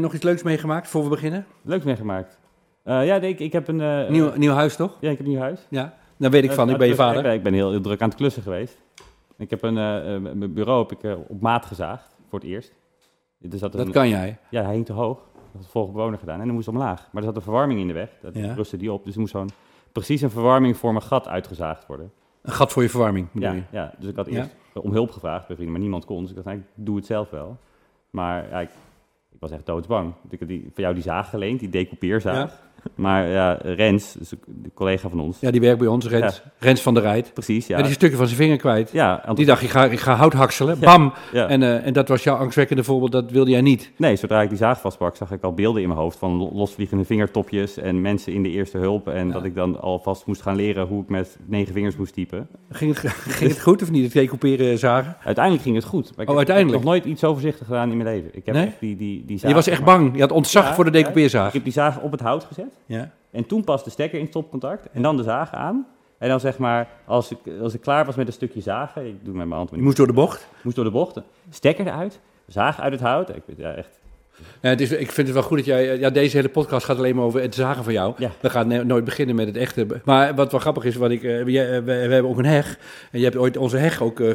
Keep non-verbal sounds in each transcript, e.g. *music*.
Nog iets leuks meegemaakt voor we beginnen? Leuks meegemaakt. Uh, ja, ik, ik heb een... Uh, nieuw, nieuw huis, toch? Ja, ik heb een nieuw huis. Ja, daar weet ik van. ik ben je vader. Ik ben heel, heel, druk aan het klussen geweest. Ik heb een uh, bureau heb ik, op maat gezaagd, voor het eerst. Dus dat een, kan jij? Ja, hij hing te hoog. Dat had de volgende bewoner gedaan. En dan moest omlaag. Maar er zat een verwarming in de weg. Dat ja. rustte die op. Dus er moest zo'n precies een verwarming voor mijn gat uitgezaagd worden. Een gat voor je verwarming, ja, je? Ja, dus ik had eerst om hulp gevraagd bij vrienden, maar niemand kon. Dus ik dacht, nou, ik doe het zelf wel. Maar ja, ik, ik was echt doodsbang. Ik die, voor jou die zaag geleend, die decoupeerzaag. Ja. Maar ja, Rens, dus de collega van ons. Ja, die werkt bij ons, Rens. Rens van der Rijt. Precies, ja. En die is stukken van zijn vinger kwijt. Ja. Die dacht, ik ga, ik ga hout hakselen. Bam! En, uh, en dat was jouw angstwekkende voorbeeld, dat wilde jij niet. Nee, zodra ik die zaag vastpak, zag ik al beelden in mijn hoofd van losvliegende vingertopjes en mensen in de eerste hulp. En dat ik dan alvast moest gaan leren hoe ik met negen vingers moest typen. Ging het, *laughs* ging het goed of niet, het decouperen zagen? Uiteindelijk ging het goed. Maar ik oh, uiteindelijk? heb nog nooit iets zo voorzichtig gedaan in mijn leven. Ik heb echt die, die, die zaag, Je was echt bang? Je had ontzag voor de decoupeerzaag? Ik heb die zaag op het hout gezet. Ja. En toen pas de stekker in stopcontact en dan de zaag aan. En dan zeg maar, als ik, als ik klaar was met een stukje zagen, ik doe met mijn hand... Je moest door de bocht? Moest door de bocht, stekker eruit, zaag uit het hout. Ik, ja, echt ja, het is, ik vind het wel goed dat jij... Ja, deze hele podcast gaat alleen maar over het zagen van jou. We gaan nooit beginnen met het echte. Maar wat wel grappig is, wat ik, uh, we, hebben ook een heg. En je hebt ooit onze heg ook uh,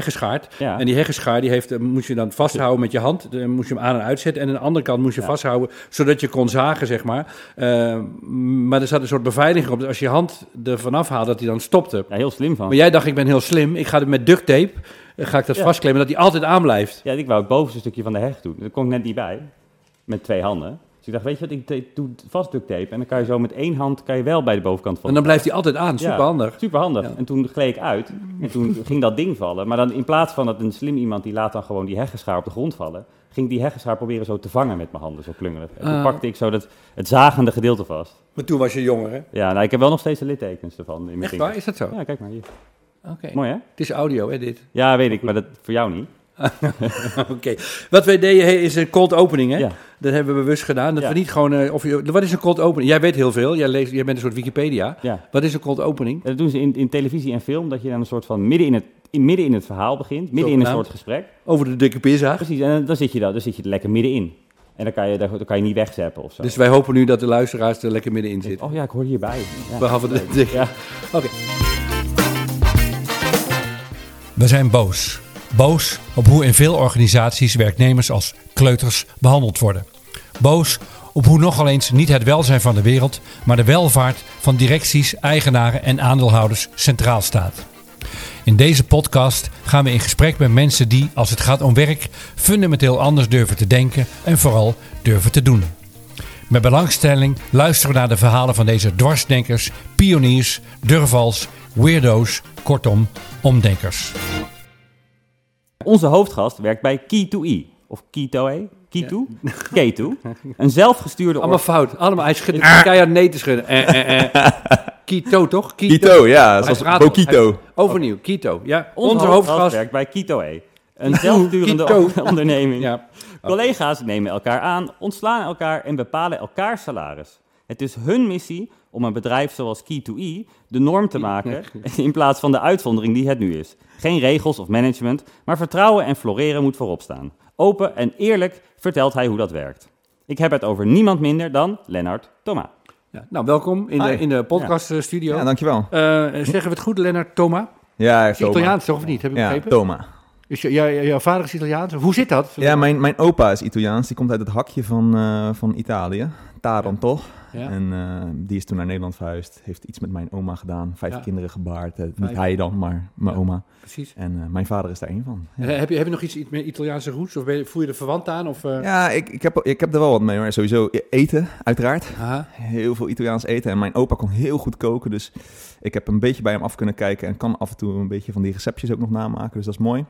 geschaard. En die heggenschaar, die heeft, moest je dan vasthouden met je hand. Dan moest je hem aan en uitzetten. En aan de andere kant moest je vasthouden, zodat je kon zagen, zeg maar. maar er zat een soort beveiliging op. Dus als je je hand er vanaf haalde, dat hij dan stopte. Ja, heel slim van. Maar jij dacht, ik ben heel slim. Ik ga het met duct tape ga ik dat vastklemmen, dat hij altijd aan blijft. Ja, ik wou het bovenste stukje van de heg doen. Daar kon ik net niet bij, met twee handen. Dus ik dacht, weet je wat, ik doe vast duct tape. En dan kan je zo met één hand kan je wel bij de bovenkant van. En dan blijft hij altijd aan, superhandig. Ja, superhandig. Ja. En toen gleed ik uit en toen *laughs* ging dat ding vallen. Maar dan in plaats van dat een slim iemand, die laat dan gewoon die heggenschaar op de grond vallen... ging die heggenschaar proberen zo te vangen met mijn handen, zo klungelig. En toen ah. pakte ik zo dat, het zagende gedeelte vast. Maar toen was je jonger, hè? Ja, nou, ik heb wel nog steeds de littekens ervan. In mijn Echt waar? Is dat zo? Ja, kijk maar hier. Oké. Mooi hè? Het is audio hè, dit? Ja, weet ik, maar dat voor jou niet. *laughs* Oké. Wat wij deden is een cold opening, hè? Ja. Dat hebben we bewust gedaan. Dat we niet gewoon... Uh, of je, wat is een cold opening? Jij weet heel veel. Jij, leest, jij bent een soort Wikipedia. Ja. Wat is een cold opening? Dat doen ze in, in televisie en film. Dat je dan een soort van midden in het, in, midden in het verhaal begint. Midden in een soort gesprek. Over de dikke pizza. Precies. En dan zit je, daar, dan zit je er lekker middenin. En dan kan je, dan kan je niet wegzeppen of zo. Dus wij hopen nu dat de luisteraars er lekker middenin zitten. Oh ja, ik hoor hierbij. Ja. Behalve de... Ja. Oké. We zijn boos. Boos op hoe in veel organisaties werknemers als kleuters behandeld worden. Boos op hoe nogal eens niet het welzijn van de wereld, maar de welvaart van directies, eigenaren en aandeelhouders centraal staat. In deze podcast gaan we in gesprek met mensen die, als het gaat om werk, fundamenteel anders durven te denken en vooral durven te doen. Met belangstelling luisteren we naar de verhalen van deze dwarsdenkers, pioniers, durvals, weirdo's, kortom, omdenkers. Onze hoofdgast werkt bij Key2E, of Key2E, Key2, K2, een zelfgestuurde... Allemaal fout, allemaal, hij schudt *laughs* keihard nee te schudden. Eh, eh, eh. Kito, toch? Kito, ja, zoals Bokito. Overnieuw, Kito, ja. Onze, Onze hoofdgast werkt bij Kito-E, een zelfsturende *laughs* onderneming. Ja. Collega's nemen elkaar aan, ontslaan elkaar en bepalen elkaars salaris. Het is hun missie om een bedrijf zoals Key2E de norm te maken *laughs* in plaats van de uitzondering die het nu is. Geen regels of management, maar vertrouwen en floreren moet voorop staan. Open en eerlijk vertelt hij hoe dat werkt. Ik heb het over niemand minder dan Lennart Thoma. Ja, nou, welkom in de, in de podcaststudio. Ja. ja, dankjewel. Uh, zeggen we het goed, Lennart Thoma? Ja, is Italiaans toch of niet? Heb ik begrepen? Thoma. Dus jouw vader is Italiaans? Hoe zit dat? Ja, mijn, mijn opa is Italiaans. Die komt uit het hakje van, uh, van Italië. Taran En uh, die is toen naar Nederland verhuisd. Heeft iets met mijn oma gedaan. Vijf kinderen gebaard. Uh, niet hij dan, maar mijn oma. Precies. En uh, mijn vader is daar één van. Heb, je, heb je nog iets met Italiaanse roots? Of je, voel je er verwant aan? Of, Ja, ik, ik, heb, ik heb er wel wat mee. Maar sowieso e-, eten, uiteraard. Aha. Heel veel Italiaans eten. En mijn opa kon heel goed koken. Dus ik heb een beetje bij hem af kunnen kijken. En kan af en toe een beetje van die receptjes ook nog namaken. Dus dat is mooi.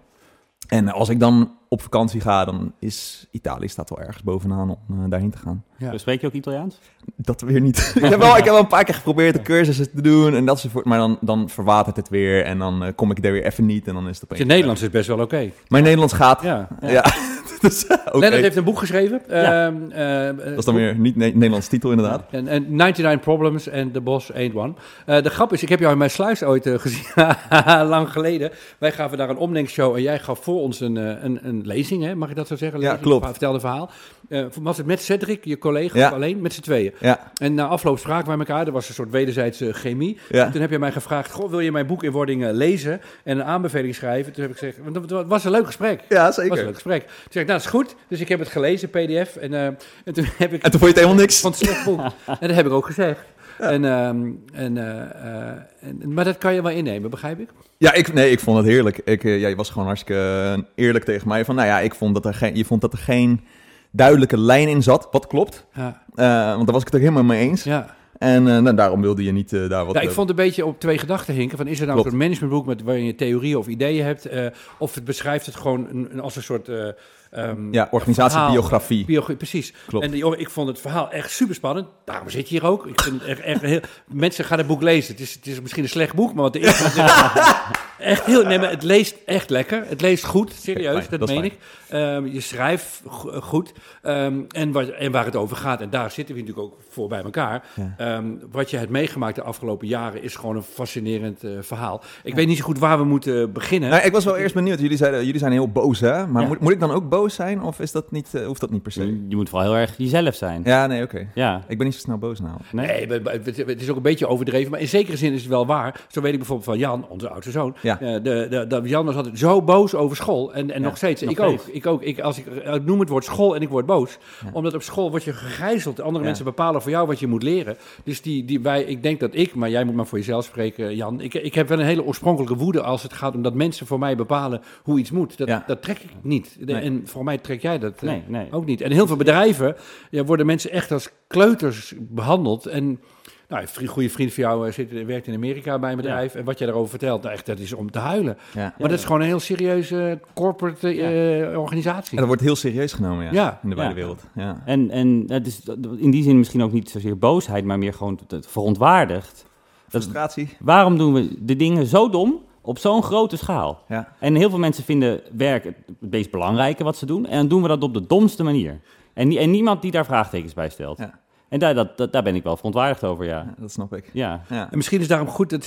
En als ik dan op vakantie ga, dan is Italië staat wel ergens bovenaan om uh, daarheen te gaan. Ja. Spreek je ook Italiaans? Dat weer niet. *laughs* ik, heb wel, ik heb wel een paar keer geprobeerd de cursussen te doen en dat soort, maar dan, dan verwatert het weer en dan uh, kom ik er weer even niet en dan is het opeens... Je Nederlands is best wel oké. Mijn Nederlands gaat. Ja. ja. *laughs* *laughs* dus, Lennart heeft een boek geschreven. Ja. Ehm, dat is dan weer niet ne Nederlands titel inderdaad. En, en 99 Problems en The Boss Ain't One. de grap is, ik heb jou in mijn sluis ooit gezien, *laughs* lang geleden. Wij gaven daar een omdenkshow en jij gaf voor ons een, een, een lezing, hè? mag ik dat zo zeggen? Ja, klopt. Vertelde verhaal. was het met Cedric, je collega, of alleen? Met z'n tweeën. Ja. En na afloop spraken wij elkaar. Er was een soort wederzijdse chemie. Ja. En toen heb je mij gevraagd, goh, wil je mijn boek in wording lezen en een aanbeveling schrijven? Toen heb ik gezegd, want dat was een leuk gesprek. Ja, zeker. was een leuk gesprek. Toen zei ik, nou, dat is goed. Dus ik heb het gelezen, pdf. En, uh, en toen heb ik... En toen vond je het helemaal niks? Van het slecht boek. en *laughs* dat heb ik ook gezegd. En, um, en, uh, en, maar dat kan je wel innemen, begrijp ik? Ja, ik, nee, ik vond het heerlijk. Ik, uh, ja, je was gewoon hartstikke eerlijk tegen mij. Van, nou ja, ik vond dat er geen, je vond dat er geen duidelijke lijn in zat. Wat klopt. Ja. want daar was ik het ook helemaal mee eens. Ja. En uh, nou, daarom wilde je niet uh, daar wat... Ja, ik vond het een beetje op twee gedachten hinken. Van, is er nou Klopt. een managementboek met, waarin je theorieën of ideeën hebt? Uh, of het beschrijft het gewoon een, als een soort... Um, ja, organisatiebiografie. Biografie, precies. Klopt. En joh, ik vond het verhaal echt super spannend. Daarom zit je hier ook. Ik vind het echt, echt heel... Mensen gaan het boek lezen. Het is, het is misschien een slecht boek, maar wat de eerste... *laughs* echt heel... Nee, maar het leest echt lekker. Het leest goed, serieus, dat, dat meen ik. Um, je schrijft goed. Um, en, waar, en waar het over gaat, en daar zitten we natuurlijk ook voor bij elkaar. Ja. Wat je hebt meegemaakt de afgelopen jaren is gewoon een fascinerend uh, verhaal. Ik ja. weet niet zo goed waar we moeten beginnen. Nou, ik was wel eerst benieuwd. Jullie, zeiden, jullie zijn heel boos, hè? Maar ja. moet, moet ik dan ook boos zijn? Of is dat niet, uh, hoeft dat niet per se? Je, moet vooral heel erg jezelf zijn. Ja, nee, oké. Okay. Ja. Ik ben niet zo snel boos nou. Nee, nee het, het is ook een beetje overdreven. Maar in zekere zin is het wel waar. Zo weet ik bijvoorbeeld van Jan, onze oudste zoon. Ja. Uh, de, de, de, Jan was altijd zo boos over school. En, en nog steeds. Nog ik. Ook, ik ook. Ik Als ik, ik noem het woord school en ik word boos. Omdat op school word je gegijzeld. Andere mensen bepalen voor jou wat je moet leren. Dus die, die wij, ik denk dat ik, maar jij moet maar voor jezelf spreken, Jan. Ik, ik heb wel een hele oorspronkelijke woede als het gaat om dat mensen voor mij bepalen hoe iets moet. Dat, ja. dat trek ik niet. Nee. En voor mij trek jij dat nee, nee. ook niet. En heel veel bedrijven ja, worden mensen echt als kleuters behandeld. En nou, een goede vriend van jou zit, werkt in Amerika bij een bedrijf. Ja. En wat jij daarover vertelt, nou echt, dat is om te huilen. Ja. Maar ja, dat is gewoon een heel serieuze corporate uh, organisatie. En dat wordt heel serieus genomen, ja, in de buitenwereld. Ja. En, en het is in die zin misschien ook niet zozeer boosheid, maar meer gewoon verontwaardigd. Frustratie. Dat, waarom doen we de dingen zo dom op zo'n grote schaal? Ja. En heel veel mensen vinden werk het meest belangrijke wat ze doen. En dan doen we dat op de domste manier. En, en niemand die daar vraagtekens bij stelt. Ja. En daar, dat, daar ben ik wel verontwaardigd over, ja. ja dat snap ik. Ja. ja. En misschien is daarom goed, dat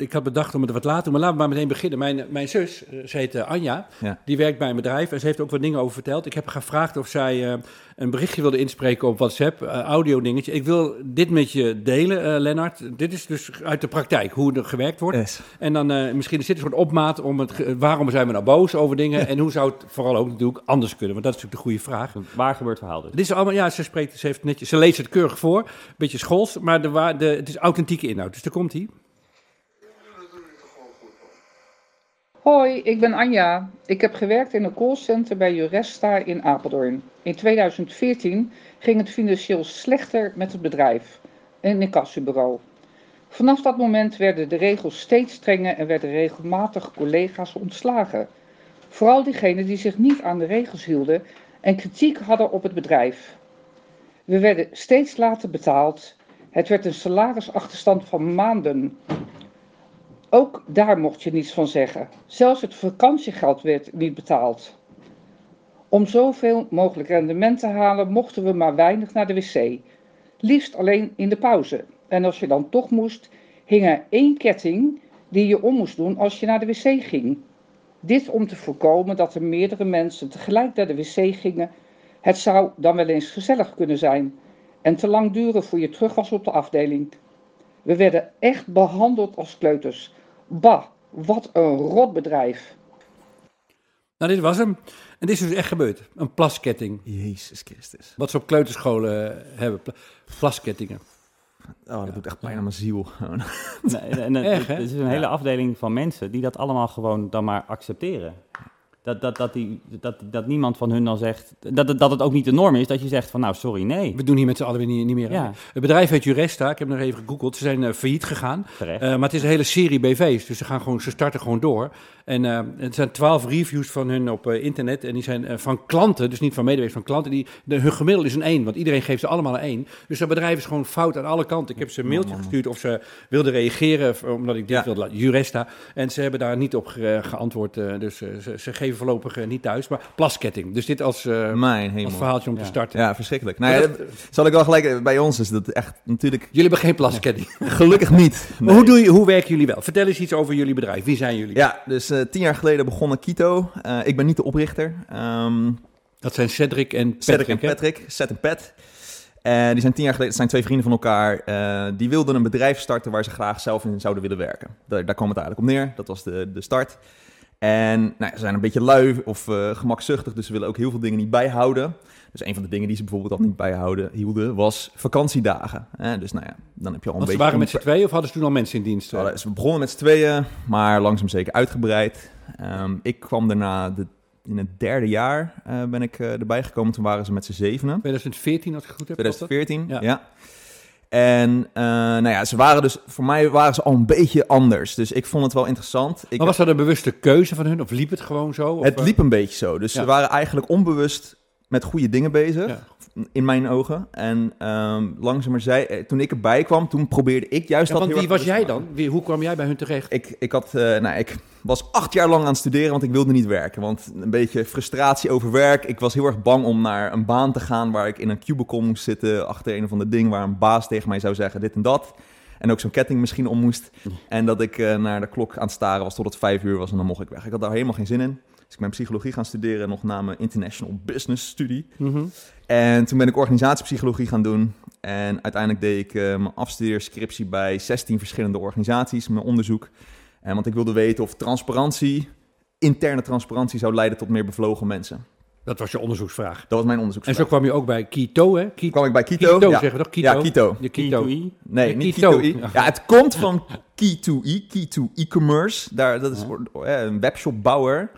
ik had bedacht om het wat later te doen, maar laten we maar meteen beginnen. Mijn, mijn zus, ze heet uh, Anja, ja. die werkt bij een bedrijf en ze heeft ook wat dingen over verteld. Ik heb gevraagd of zij uh, een berichtje wilde inspreken op WhatsApp, uh, audio dingetje. Ik wil dit met je delen, Lennart. Dit is dus uit de praktijk, hoe er gewerkt wordt. Yes. En dan misschien is dit een soort opmaat om het, waarom zijn we nou boos over dingen en hoe zou het vooral ook natuurlijk anders kunnen, want dat is natuurlijk de goede vraag. Waar gebeurt het verhaal dus? Dit is allemaal, ja, ze spreekt, ze heeft netjes, ze leest het keurig voor beetje schools, maar de, de, het is authentieke inhoud. Dus daar komt hij. Hoi, ik ben Anja. Ik heb gewerkt in een callcenter bij Juresta in Apeldoorn. In 2014 ging het financieel slechter met het bedrijf, een incassobureau. Vanaf dat moment werden de regels steeds strenger en werden regelmatig collega's ontslagen. Vooral diegenen die zich niet aan de regels hielden en kritiek hadden op het bedrijf. We werden steeds later betaald. Het werd een salarisachterstand van maanden. Ook daar mocht je niets van zeggen. Zelfs het vakantiegeld werd niet betaald. Om zoveel mogelijk rendement te halen, mochten we maar weinig naar de wc. Liefst alleen in de pauze. En als je dan toch moest, hing er één ketting die je om moest doen als je naar de wc ging. Dit om te voorkomen dat er meerdere mensen tegelijk naar de wc gingen het zou dan wel eens gezellig kunnen zijn en te lang duren voor je terug was op de afdeling. We werden echt behandeld als kleuters. Bah, wat een rotbedrijf. Nou, dit was hem. En dit is dus echt gebeurd. Een plasketting. Jezus Christus. Wat ze op kleuterscholen hebben. Plaskettingen. Oh, dat doet echt pijn aan mijn ziel. *laughs* nee, en, en, Echt, het is een hele afdeling van mensen die dat allemaal gewoon dan maar accepteren. Dat, dat, dat, die, dat, dat niemand van hun dan zegt. Dat, dat het ook niet de norm is dat je zegt van nou sorry, nee. We doen hier met z'n allen weer niet, niet meer. Ja. Het bedrijf heet Juresta. Ik heb nog even gegoogeld. Ze zijn uh, failliet gegaan. Uh, maar het is een hele serie BV's. Dus ze, gaan gewoon, ze starten gewoon door. En uh, het zijn twaalf reviews van hun op internet. En die zijn van klanten, dus niet van medewerkers, van klanten. Die, de, hun gemiddelde is een 1. Want iedereen geeft ze allemaal een 1. Dus dat bedrijf is gewoon fout aan alle kanten. Ik heb ze een mailtje gestuurd of ze wilden reageren. Omdat ik dit Ja. wilde. Juresta. En ze hebben daar niet op ge- geantwoord. dus ze, ze geven even voorlopig uh, niet thuis. Maar plasketting. Dus dit als, uh, Mijn als verhaaltje om te starten. Ja, verschrikkelijk. Nou, ja, zal ik wel gelijk... Bij ons is dat echt natuurlijk... Jullie hebben geen plasketting? Gelukkig niet. Nee. *laughs* Maar hoe, doe je, hoe werken jullie wel? Vertel eens iets over jullie bedrijf. Wie zijn jullie? Ja, dus tien jaar geleden begonnen Kito. ik ben niet de oprichter. Um, dat zijn Cedric en Patrick. Cedric en Patrick. Seth en Pat. En die zijn tien jaar geleden, zijn twee vrienden van elkaar. Uh, die wilden een bedrijf starten waar ze graag zelf in zouden willen werken. Daar, daar kwam het eigenlijk op neer. Dat was de, de start. En nou, ze zijn een beetje lui of uh, gemakzuchtig, dus ze willen ook heel veel dingen niet bijhouden. Dus een van de dingen die ze bijvoorbeeld al niet bijhouden hielden, was vakantiedagen. Eh, dus nou ja, dan heb je al een Want beetje... ze waren met z'n tweeën of hadden ze toen al mensen in dienst? Ze, ze begonnen met z'n tweeën, maar langzaam zeker uitgebreid. Um, ik kwam daarna de in het derde jaar uh, ben ik uh, erbij gekomen. Toen waren ze met z'n zevenen. 2014, als ik goed heb. 2014, ja. ja. En uh, nou ja, ze waren dus, voor mij waren ze al een beetje anders. Dus ik vond het wel interessant. Ik maar was dat een bewuste keuze van hun of liep het gewoon zo? Of het liep een beetje zo. Dus ja. ze waren eigenlijk onbewust met goede dingen bezig. Ja. In mijn ogen. En um, langzamer zij, toen ik erbij kwam, toen probeerde ik juist ja, dat want wie was jij dan? Wie, hoe kwam jij bij hun terecht? Ik, ik, had, uh, nou, ik was acht jaar lang aan het studeren, want ik wilde niet werken. Want een beetje frustratie over werk. Ik was heel erg bang om naar een baan te gaan waar ik in een cubicle moest zitten. Achter een of ander ding waar een baas tegen mij zou zeggen dit en dat. En ook zo'n ketting misschien om moest. En dat ik uh, naar de klok aan het staren was tot het vijf uur was en dan mocht ik weg. Ik had daar helemaal geen zin in. Dus ik ben psychologie gaan studeren, nog na mijn International Business studie. Mm -hmm. En toen ben ik organisatiepsychologie gaan doen. En uiteindelijk deed ik uh, mijn afstudeerscriptie bij 16 verschillende organisaties, mijn onderzoek. En want ik wilde weten of transparantie, interne transparantie, zou leiden tot meer bevlogen mensen. Dat was je onderzoeksvraag. Dat was mijn onderzoeksvraag. En zo kwam je ook bij Kito, hè? Kito. kwam ik bij Kito. Kito ja. zeggen we toch? Kito? Ja, Kito. De Kito. Nee, niet Kito-i. Ja, het komt van Key2e, Key2 e-commerce. Daar, dat is ja. een webshopbouwer.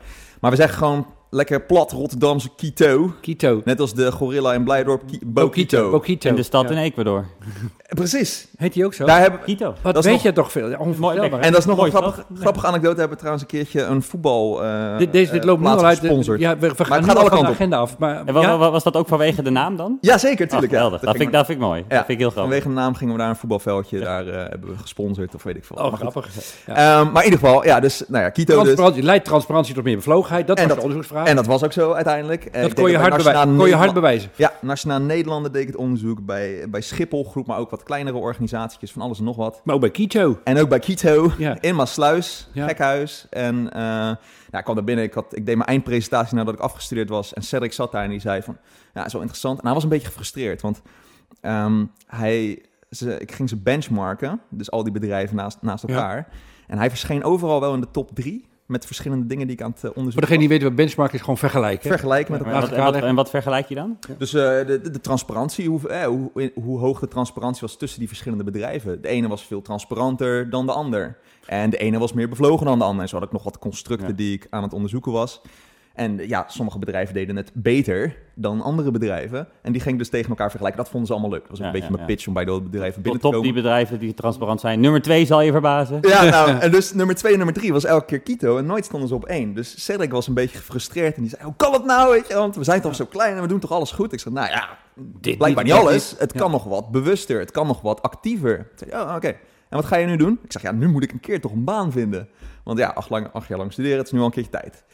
Maar we zeggen gewoon lekker plat Rotterdamse Quito. Quito. Net als de gorilla in Blijdorp, Ki Boquito. Boquito. In de stad ja. in Ecuador. Precies. Heet die ook zo? Daar heb, Quito. Wat dat weet nog, je toch veel? Onvoorstelbaar. En dat is nog Mooi, een grappig, grappige anekdote. We hebben trouwens een keertje een voetbal uh, dit, deze, dit loopt nu al uit. De, ja, we, we gaan het gaat al alle van de kanten agenda af. Maar, En ja? was dat ook vanwege de naam dan? Ja, zeker, tuurlijk. Ach, ja. geweldig. Dat, vind, ik- dat vind ik mooi. Dat vind ik heel grappig. Vanwege de naam gingen we naar een voetbalveldje. Daar uh, hebben we gesponsord of weet ik veel. Oh, grappig. Um, maar in ieder geval, ja, dus, nou ja, Quito dus. Transparantie, leidt transparantie tot meer bevlogenheid. Dat was de onderzoeksvraag. En dat was ook zo uiteindelijk. Eh, dat ik kon je, hard bewijzen. Nationaal kon je hard bewijzen. Ja, Nationaal Nederlanden deed ik het onderzoek bij, bij Schiphol groep, maar ook wat kleinere organisaties van alles en nog wat. Maar ook bij Quito. En ook bij Quito, Ja. *laughs* in Maasluis, Ja. gekhuis. En ja, ik kwam daar binnen, ik, had, ik deed mijn eindpresentatie nadat ik afgestudeerd was. En Cedric zat daar en die zei van, ja, dat is wel interessant. En hij was een beetje gefrustreerd, want ehm, hij, ze, ik ging ze benchmarken, dus al die bedrijven naast, naast Ja. elkaar. En hij verscheen overal wel in de top drie, met verschillende dingen die ik aan het eh, Voor onderzoeken degene die weet wat benchmark is, gewoon vergelijken. Vergelijken met En elkaar. wat, en, wat, en wat vergelijk je dan? Dus eh, de, de, de transparantie, hoe, eh, hoe, hoe hoog de transparantie was tussen die verschillende bedrijven. De ene was veel transparanter dan de ander. En de ene was meer bevlogen dan de ander. En zo had ik nog wat constructen Ja. die ik aan het onderzoeken was. En ja, sommige bedrijven deden het beter dan andere bedrijven. En die gingen dus tegen elkaar vergelijken. Dat vonden ze allemaal leuk. Dat was Ja, een beetje ja, mijn pitch om bij de bedrijven Tot binnen te top komen. die bedrijven die transparant zijn. Nummer twee zal je verbazen. Ja, nou, *laughs* en dus nummer twee en nummer drie was elke keer Quito en nooit stonden ze op één. Dus Cedric was een beetje gefrustreerd en die zei, hoe kan het nou, weet je, want we zijn toch zo klein en we doen toch alles goed? Ik zei, nou ja, Dit blijkbaar niet alles. Het kan nog wat bewuster, het kan nog wat actiever. Ik zei, oh, oké. En wat ga je nu doen? Ik zeg, ja, nu moet ik een keer toch een baan vinden. Want ja, acht, lang, acht jaar lang studeren, het is nu al een keertje tijd.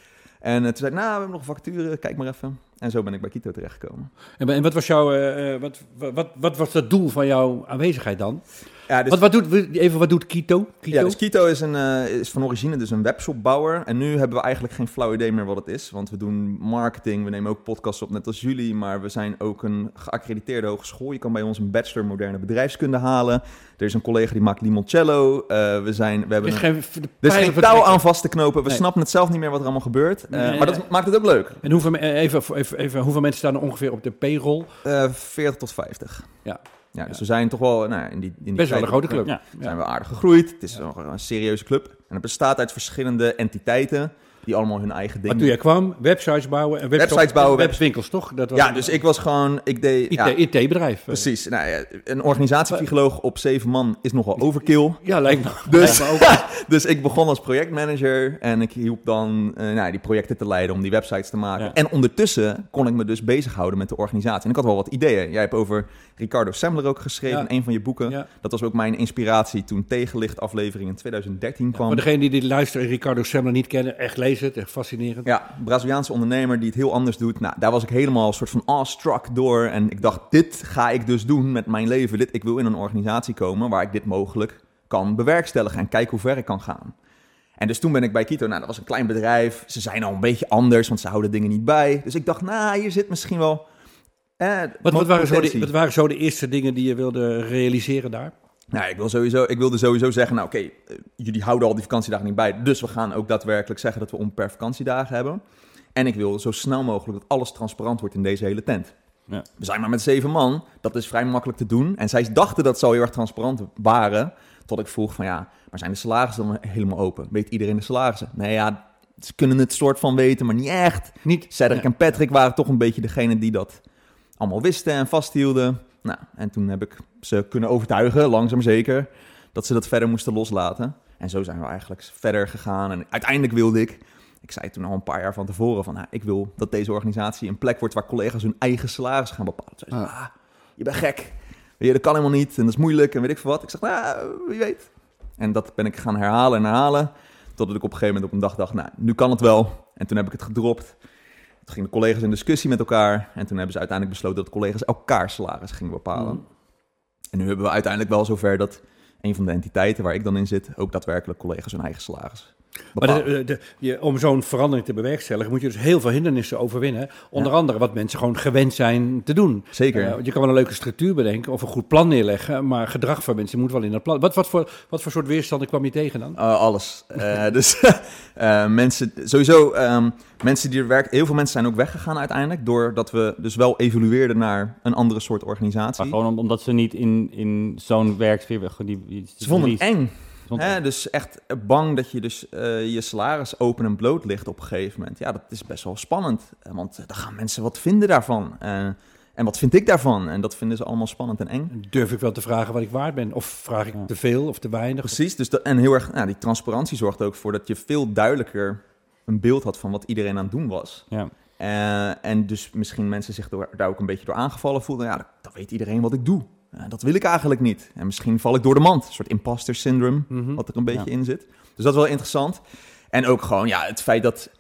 En eh, toen zei ik, nou, we hebben nog facturen, kijk maar even. En zo ben ik bij Quito terechtgekomen. En, en wat was jouw, eh, eh, wat, wat, wat was het doel van jouw aanwezigheid dan? Ja, dus Wat, wat doet, even wat doet Quito? Quito? Ja, dus Quito is, een, eh, is van origine dus een webshopbouwer. En nu hebben we eigenlijk geen flauw idee meer wat het is. Want we doen marketing, we nemen ook podcasts op, net als jullie. Maar we zijn ook een geaccrediteerde hogeschool. Je kan bij ons een bachelor moderne bedrijfskunde halen. Er is een collega die maakt limoncello. Eh, we, zijn, we Er hebben is een, geen, de er is geen touw vertrekken. aan vast te knopen. We Nee. snappen het zelf niet meer wat er allemaal gebeurt. Eh, Nee, maar dat maakt het ook leuk. En hoeveel, even, even, even, hoeveel mensen staan er ongeveer op de payroll? Eh 40 tot 50. Ja. Ja, dus we zijn toch wel nou, in die, in die Best wel een grote club. Zijn we aardig gegroeid. Het is nog een serieuze club. En het bestaat uit verschillende entiteiten die allemaal hun eigen Maar dingen toen jij kwam, websites bouwen en Websites bouwen, web- webwinkels, toch? Dat was Ja, een dus ik was gewoon, ik deed, ja, IT-bedrijf. precies. Nou, ja, een organisatiepsycholoog op zeven man is nogal overkill. Ja, lijkt me, Dus, lijkt me ook. dus ik begon als projectmanager en ik hielp dan eh, nou, die projecten te leiden om die websites te maken. Ja. En ondertussen kon ik me dus bezighouden met de organisatie. En ik had wel wat ideeën. Jij hebt over Ricardo Semler ook geschreven Ja. in een van je boeken. Dat was ook mijn inspiratie toen Tegenlicht aflevering in 2013 kwam. Voor degene die dit luisteren en Ricardo Semler niet kennen, echt lees het, echt fascinerend. Ja, Braziliaanse ondernemer die het heel anders doet. Nou, daar was ik helemaal een soort van awestruck door. En ik dacht, dit ga ik dus doen met mijn leven. Dit, ik wil in een organisatie komen waar ik dit mogelijk kan bewerkstelligen en kijken hoe ver ik kan gaan. En dus toen ben ik bij Kito, nou dat was een klein bedrijf. Ze zijn al een beetje anders, want ze houden dingen niet bij. Dus ik dacht, nou hier zit misschien wel... Eh, wat, wat, waren zo de, wat waren zo de eerste dingen die je wilde realiseren daar? Nou, ik, wil sowieso, ik wilde sowieso zeggen, nou oké, eh, jullie houden al die vakantiedagen niet bij. Dus we gaan ook daadwerkelijk zeggen dat we onbeperkt vakantiedagen hebben. En ik wil zo snel mogelijk dat alles transparant wordt in deze hele tent. Ja. We zijn maar met zeven man, dat is vrij makkelijk te doen. En zij dachten dat ze al heel erg transparant waren, tot ik vroeg van ja, maar zijn de salarissen dan helemaal open? Weet iedereen de salarissen? Nee ja, ze kunnen het soort van weten, maar niet echt. Niet. Cedric en Patrick waren toch een beetje degene die dat allemaal wisten en vasthielden. Nou, en toen heb ik ze kunnen overtuigen, langzaam zeker, dat ze dat verder moesten loslaten. En zo zijn we eigenlijk verder gegaan. En uiteindelijk wilde ik, ik zei toen al een paar jaar van tevoren, van nou, ik wil dat deze organisatie een plek wordt waar collega's hun eigen salaris gaan bepalen. Ze zei, ah, je bent gek. Je, dat kan helemaal niet en dat is moeilijk en weet ik veel wat. Ik zeg, nou, wie weet. En dat ben ik gaan herhalen en herhalen. Totdat ik op een gegeven moment op een dag dacht, nou, nu kan het wel. En toen heb ik het gedropt. Toen gingen de collega's in discussie met elkaar. En toen hebben ze uiteindelijk besloten dat collega's elkaar salaris gingen bepalen. Mm. En nu hebben we uiteindelijk wel zover dat een van de entiteiten waar ik dan in zit, ook daadwerkelijk collega's hun eigen salaris maar de, je, om zo'n verandering te bewerkstelligen, moet je dus heel veel hindernissen overwinnen. Onder andere wat mensen gewoon gewend zijn te doen. Zeker. Uh, je kan wel een leuke structuur bedenken of een goed plan neerleggen, maar gedrag van mensen moet wel in dat plan. Wat, wat, voor, wat voor soort weerstanden kwam je tegen dan? Uh, alles. Uh, *laughs* dus mensen, sowieso, um, mensen die er werken, heel veel mensen zijn ook weggegaan uiteindelijk, doordat we dus wel evolueerden naar een andere soort organisatie. Maar gewoon omdat ze niet in, in zo'n werksfeer... Die, die, ze vonden het eng. Hè, dus echt bang dat je dus uh, je salaris open en bloot ligt op een gegeven moment. Ja, dat is best wel spannend. Eh, want dan gaan mensen wat vinden daarvan. Uh, en wat vind ik daarvan? En dat vinden ze allemaal spannend en eng. Durf ik wel te vragen wat ik waard ben? Of vraag ik te veel of te weinig? Precies. Dus dat, en heel erg, nou, die transparantie zorgt ook voor dat je veel duidelijker een beeld had van wat iedereen aan het doen was. Ja. Uh, en dus misschien mensen zich door, daar ook een beetje door aangevallen voelden. Ja, dan weet iedereen wat ik doe. Uh, dat wil ik eigenlijk niet. En misschien val ik door de mand. Een soort imposter syndrome, mm wat er een beetje in zit. Dus dat is wel interessant. En ook gewoon ja, het feit dat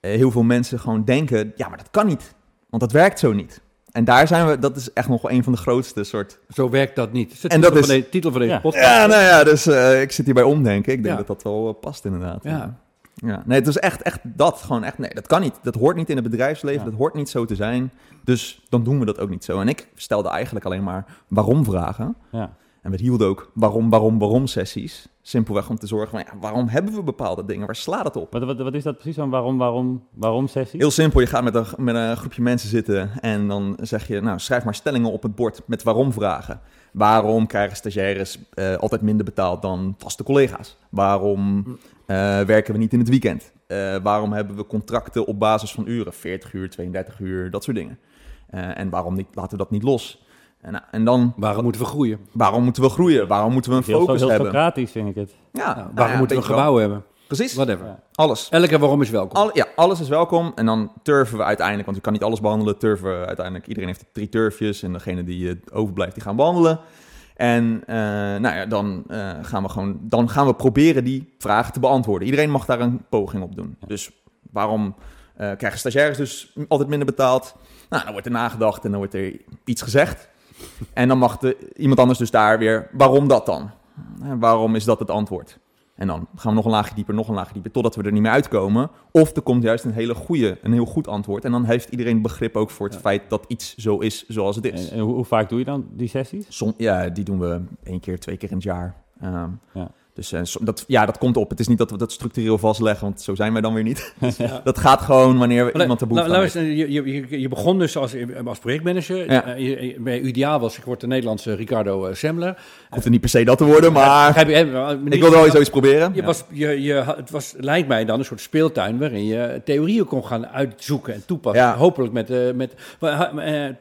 uh, heel veel mensen gewoon denken... ja, maar dat kan niet. Want dat werkt zo niet. En daar zijn we, dat is echt nog wel een van de grootste soort... Zo werkt dat niet. Is en dat is de titel van deze ja. podcast. Ja, nou ja, dus uh, ik zit hierbij omdenken. Ik denk dat dat wel past inderdaad. Ja. Ja, nee, het is echt, echt dat. Gewoon echt, nee, dat kan niet. Dat hoort niet in het bedrijfsleven. Dat hoort niet zo te zijn. Dus dan doen we dat ook niet zo. En ik stelde eigenlijk alleen maar waarom vragen. Ja. En we hielden ook waarom, waarom, waarom sessies. Simpelweg om te zorgen van, ja, waarom hebben we bepaalde dingen? Waar slaat het op? Wat, wat, wat is dat precies van waarom, waarom, waarom sessies? Heel simpel, je gaat met een, met een groepje mensen zitten en dan zeg je, nou, schrijf maar stellingen op het bord met waarom vragen. Waarom krijgen stagiaires uh, altijd minder betaald dan vaste collega's? Waarom uh, werken we niet in het weekend? Uh, waarom hebben we contracten op basis van uren? 40 uur, 32 uur, dat soort dingen. en waarom niet, laten we dat niet los? En, en dan, waarom moeten we groeien? Waarom moeten we groeien? Waarom moeten we een focus heel hebben? Socratisch vind ik het. Ja, nou, waarom nou moeten we gebouwen hebben? Precies. Whatever. Ja. Alles. Elke waarom is welkom. Al, ja, alles is welkom. En dan turven we uiteindelijk, want we kan niet alles behandelen, turven we uiteindelijk. Iedereen heeft drie turfjes en degene die uh, overblijft, die gaan behandelen. En uh, nou ja, dan, uh, gaan we gewoon, dan gaan we proberen die vragen te beantwoorden. Iedereen mag daar een poging op doen. Dus waarom krijgen stagiaires dus altijd minder betaald? Nou, dan wordt er nagedacht en dan wordt er iets gezegd. *laughs* En dan mag de, iemand anders dus daar weer, waarom dat dan? waarom is dat het antwoord? En dan gaan we nog een laagje dieper, nog een laagje dieper, totdat we er niet meer uitkomen. Of er komt juist een hele goede, een heel goed antwoord. En dan heeft iedereen begrip ook voor het feit dat iets zo is zoals het is. En, hoe, hoe, vaak doe je dan die sessies? Som, ja, die doen we één keer, twee keer in het jaar. Um, ja. Dus uh, dat, ja, dat komt op. Het is niet dat we dat structureel vastleggen, want zo zijn wij dan weer niet. *laughs* ja. Dat gaat gewoon wanneer we iemand de behoefte nou, nou, je, je, je, begon dus als, als projectmanager. Ja. Uh, bij ideaal was, ik word de Nederlandse Ricardo uh, Semmler. Hoeft er niet per se dat te worden, maar ik, ik wil wel eens zoiets proberen. Je was, je, je, het was, lijkt mij dan een soort speeltuin waarin je theorieën kon gaan uitzoeken en toepassen. Hopelijk met... met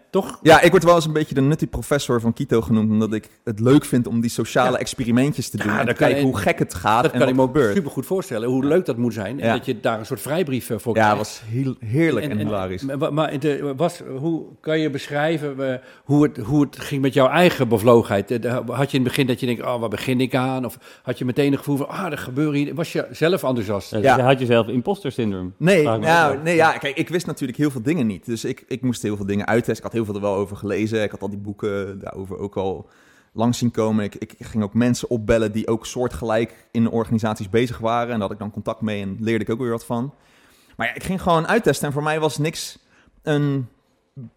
toch? Ja, ik word wel eens een beetje de nutty professor van Kito genoemd, omdat ik het leuk vind om die sociale experimentjes te doen en te kijken hoe gek het gaat Dat en kan ik me gebeurt. super goed voorstellen, hoe leuk dat moet zijn. En Ja. dat je daar een soort vrijbrief eh, voor Ja, krijgt. het was heel, heerlijk en, hilarisch. Maar, maar de, was, hoe kan je beschrijven eh, hoe, het, hoe het ging met jouw eigen bevlogenheid? Had je in het begin dat je denkt, oh, waar begin ik aan? Of had je meteen het gevoel van, ah, er gebeurt hier... Was je zelf enthousiast? Dus Ja. je had jezelf imposter syndroom. Nee, nou, nee, ja, kijk, ik wist natuurlijk heel veel dingen niet. Dus ik, ik moest heel veel dingen uittesten. Ik had heel veel er wel over gelezen. Ik had al die boeken daarover ook al langs zien komen. Ik, ik ging ook mensen opbellen die ook soortgelijk in organisaties bezig waren. En daar had ik dan contact mee en leerde ik ook weer wat van. Maar ja, ik ging gewoon uittesten en voor mij was niks een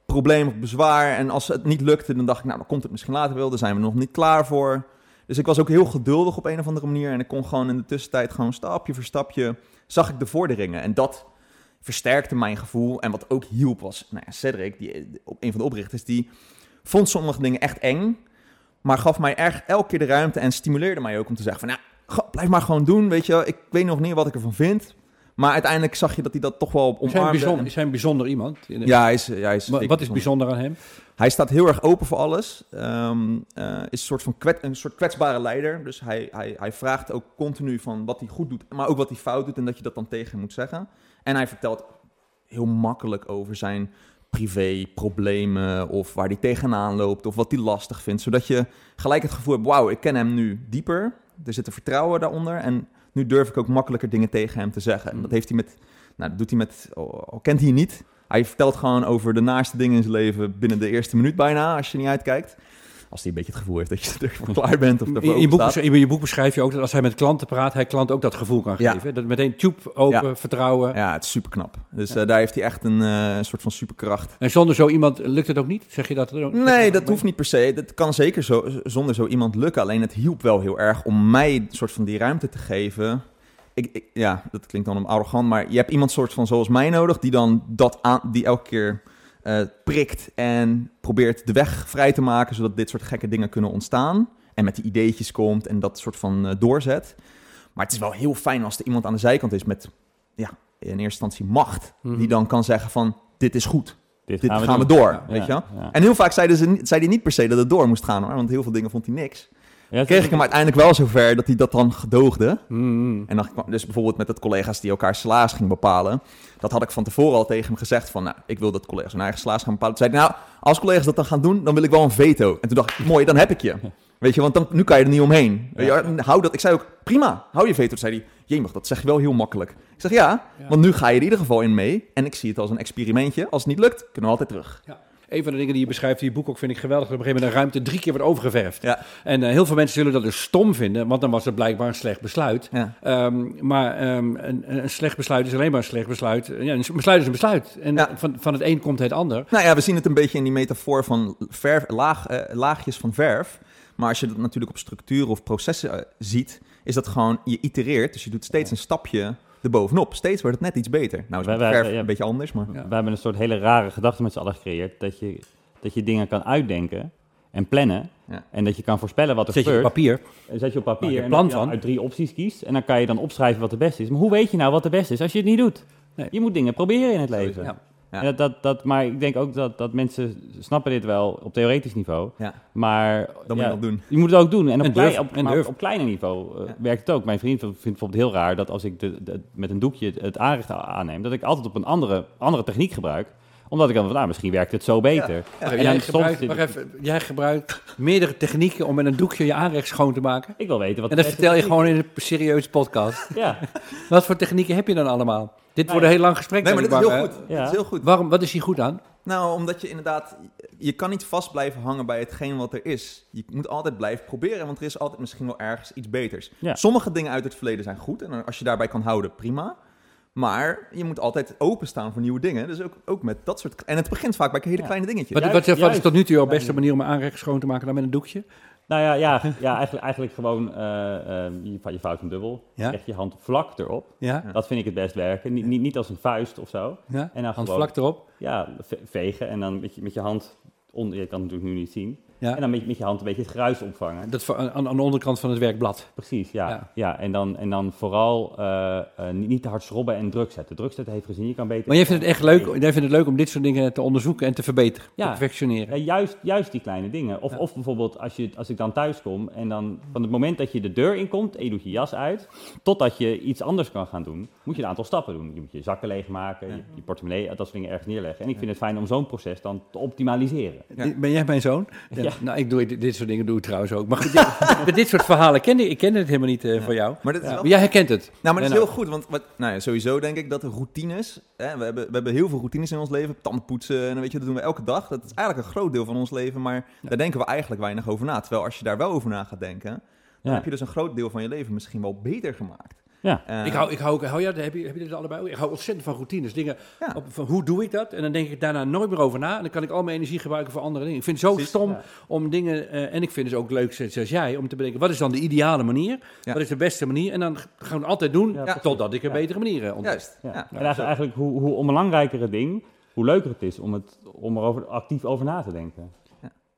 probleem of bezwaar. En als het niet lukte, dan dacht ik, nou, dan komt het misschien later wel. Daar zijn we nog niet klaar voor. Dus ik was ook heel geduldig op een of andere manier. En ik kon gewoon in de tussentijd gewoon stapje voor stapje... zag ik de vorderingen. En dat versterkte mijn gevoel. En wat ook hielp was... Nou ja, Cedric, die, een van de oprichters... die vond sommige dingen echt eng... maar gaf mij echt elke keer de ruimte... en stimuleerde mij ook om te zeggen van... Nou, blijf maar gewoon doen, weet je. Ik weet nog niet wat ik ervan vind... Maar uiteindelijk zag je dat hij dat toch wel omarmde. bijzonder, is hij een bijzonder iemand? Ja, hij is, ja, hij is Maar wat is bijzonder. aan hem? Hij staat heel erg open voor alles. Ehm, eh, is een soort, van kwet, een soort kwetsbare leider. Dus hij, hij, hij vraagt ook continu van wat hij goed doet, maar ook wat hij fout doet en dat je dat dan tegen hem moet zeggen. En hij vertelt heel makkelijk over zijn privé-problemen of waar hij tegenaan loopt of wat hij lastig vindt. Zodat je gelijk het gevoel hebt, wauw, ik ken hem nu dieper. Er zit een vertrouwen daaronder en nu durf ik ook makkelijker dingen tegen hem te zeggen. En dat heeft hij met, nou, dat doet hij met, al kent hij niet, hij vertelt gewoon over de naaste dingen in zijn leven binnen de eerste minuut bijna, als je niet uitkijkt. Als hij een beetje het gevoel heeft dat je *laughs* ervoor klaar bent of In je, boek, in je boek beschrijf je ook dat als hij met klanten praat, hij klant ook dat gevoel kan Ja. geven. Dat meteen tube open, Ja. vertrouwen. Ja, het is super knap. Dus eh, daar heeft hij echt een eh, soort van superkracht. En zonder zo iemand lukt het ook niet? Zeg je dat? ook? Nee, dat hoeft niet per se. Dat kan zeker zo, zonder zo iemand lukken. Alleen het hielp wel heel erg om mij een soort van die ruimte te geven. Ik, ik- ja, dat klinkt dan om arrogant, maar je hebt iemand soort van zoals mij nodig die dan dat aan, die elke keer eh, prikt en probeert de weg vrij te maken, zodat dit soort gekke dingen kunnen ontstaan. En met die ideetjes komt en dat soort van eh, doorzet. Maar het is wel heel fijn als er iemand aan de zijkant is met, ja, in eerste instantie macht, Mhm. die dan kan zeggen van, dit is goed. Dit, Dit gaan, we, door, Ja, weet je ja. En heel vaak zeiden ze, zei hij niet per se dat het door moest gaan, hoor, want heel veel dingen vond hij niks. Ja, Kreeg ik hem uiteindelijk wel zover dat hij dat dan gedoogde. Mm. En dan kwam dus bijvoorbeeld met het collega's die elkaar salaris gingen bepalen. Dat had ik van tevoren al tegen hem gezegd van, nou, ik wil dat collega's hun eigen salaris gaan bepalen. Toen zei hij, nou, als collega's dat dan gaan doen, dan wil ik wel een veto. En toen dacht ik, mooi, dan heb ik je. *laughs* Weet je, want dan, nu kan je er niet omheen. Je, hou dat. Ik zei ook, prima, hou je veto. Toen zei hij, jemig, dat zeg je wel heel makkelijk. Ik zeg, ja, Ja. want nu ga je er in ieder geval in mee. En ik zie het als een experimentje. Als het niet lukt, kunnen we altijd terug. Een van de dingen die je beschrijft in je boek ook vind ik geweldig. Dat op een gegeven moment een ruimte drie keer wordt overgeverfd. Ja. En eh, heel veel mensen zullen dat dus stom vinden, want dan was het blijkbaar een slecht besluit. Ja. Ehm, maar ehm, een, een slecht besluit is alleen maar een slecht besluit. Ja, een besluit is een besluit. En Ja. van, van het een komt het ander. Nou ja, we zien het een beetje in die metafoor van verf, laag, eh, laagjes van verf. Maar als je dat natuurlijk op structuren of processen eh, ziet, is dat gewoon, je itereert. Dus je doet steeds een stapje erbovenop. Steeds wordt het net iets beter. Nou is Wij- met wij- verf ja. een beetje anders, maar... Ja. We hebben een soort hele rare gedachte met z'n allen gecreëerd. Dat je, dat je dingen kan uitdenken en plannen. Ja. En dat je kan voorspellen wat er Zet je op gebeurt. papier. En zet je op je papier een en plan van. uit drie opties kiest. En dan kan je dan opschrijven wat de beste is. Maar hoe weet je nou wat de beste is als je het niet doet? Nee. Je moet dingen proberen in het leven. Ja. Ja. En dat, dat, dat, maar ik denk ook dat, dat mensen snappen dit wel op theoretisch niveau. Ja, Maar dat moet ja, je wel doen. je moet het ook doen. En op, En op, en op kleiner niveau uh, Ja. werkt het ook. Mijn vriend vindt bijvoorbeeld heel raar dat als ik de, de- met een doekje het aanrecht aanneem, dat ik altijd op een andere, andere techniek gebruik. Omdat ik dan van, nou, misschien werkt het zo beter. Ja. En jij, dan gebruikt, even, jij gebruikt meerdere technieken om met een doekje je aanrecht schoon te maken. Ik wil weten wat En dat vertel je gewoon in een serieuze podcast. Ja, Wat voor technieken heb je dan allemaal? Dit wordt een heel lang gesprek. Nee, maar dit is heel goed. Ja. Dit is heel goed. Waarom, wat is hier goed aan? Nou, omdat je inderdaad... Je kan niet vast blijven hangen bij hetgeen wat er is. Je moet altijd blijven proberen, want er is altijd misschien wel ergens iets beters. Ja. Sommige dingen uit het verleden zijn goed. En als je daarbij kan houden, prima. Maar je moet altijd openstaan voor nieuwe dingen. Dus ook, ook met dat soort... En het begint vaak bij hele Ja. kleine dingetjes. Wat, wat, wat is tot nu toe jouw beste manier om een aanrecht schoon te maken dan met een doekje? Nou ja, ja, ja eigenlijk, eigenlijk gewoon, eh, je, je vouwt dubbel. Ja. Leg je hand vlak erop. Ja? Dat vind ik het best werken. Niet, niet, niet als een vuist of zo. ja? En dan Hand gewoon, vlak erop. ja, ve- vegen en dan met je, met je hand onder. Je kan het natuurlijk nu niet zien. En dan met, met, je hand een beetje het gruis opvangen. Dat aan, aan de onderkant van het werkblad. Precies, ja. ja. en, dan, en dan vooral uh, uh, niet te hard schrobben en druk zetten. Druk zetten heeft gezien, je kan beter... Maar jij vindt het echt leuk, jij vindt het leuk om dit soort dingen te onderzoeken en te verbeteren, ja. te perfectioneren. Ja, juist, juist die kleine dingen. Of, of bijvoorbeeld als, je, als ik dan thuis kom en dan van het moment dat je de deur inkomt en je doet je jas uit, totdat je iets anders kan gaan doen, moet je een aantal stappen doen. Je moet je zakken leegmaken, je, je portemonnee, dat soort dingen ergens neerleggen. En ik vind het fijn om zo'n proces dan te optimaliseren. Ben jij mijn zoon? Ja. Nou, ik doe dit, soort dingen doe ik trouwens ook. Maar goed, *laughs* dit, met dit soort verhalen kende ik kende het helemaal niet uh, van jou. Maar, wel... jij herkent het. Nou, maar dat is heel goed, want wat, nou ja, sowieso denk ik dat de routines, hè, we, hebben, we hebben heel veel routines in ons leven, tandpoetsen en weet je, dat doen we elke dag. Dat is eigenlijk een groot deel van ons leven, maar daar denken we eigenlijk weinig over na. Terwijl als je daar wel over na gaat denken, dan heb je dus een groot deel van je leven misschien wel beter gemaakt. Ja. Uh, ik hou, ik hou, hou ja, heb je, heb je dit allebei? Ik hou ontzettend van routines. Dingen, op, van hoe doe ik dat? En dan denk ik daarna nooit meer over na. En dan kan ik al mijn energie gebruiken voor andere dingen. Ik vind het zo stom om dingen, uh, en ik vind het ook leuk, zoals jij, om te bedenken, wat is dan de ideale manier? Wat is de beste manier? En dan gaan we het altijd doen, totdat ik een betere manier uh, ontdek. Juist. Ja. En eigenlijk hoe, hoe onbelangrijker het ding, hoe leuker het is om, het, om er over, actief over na te denken.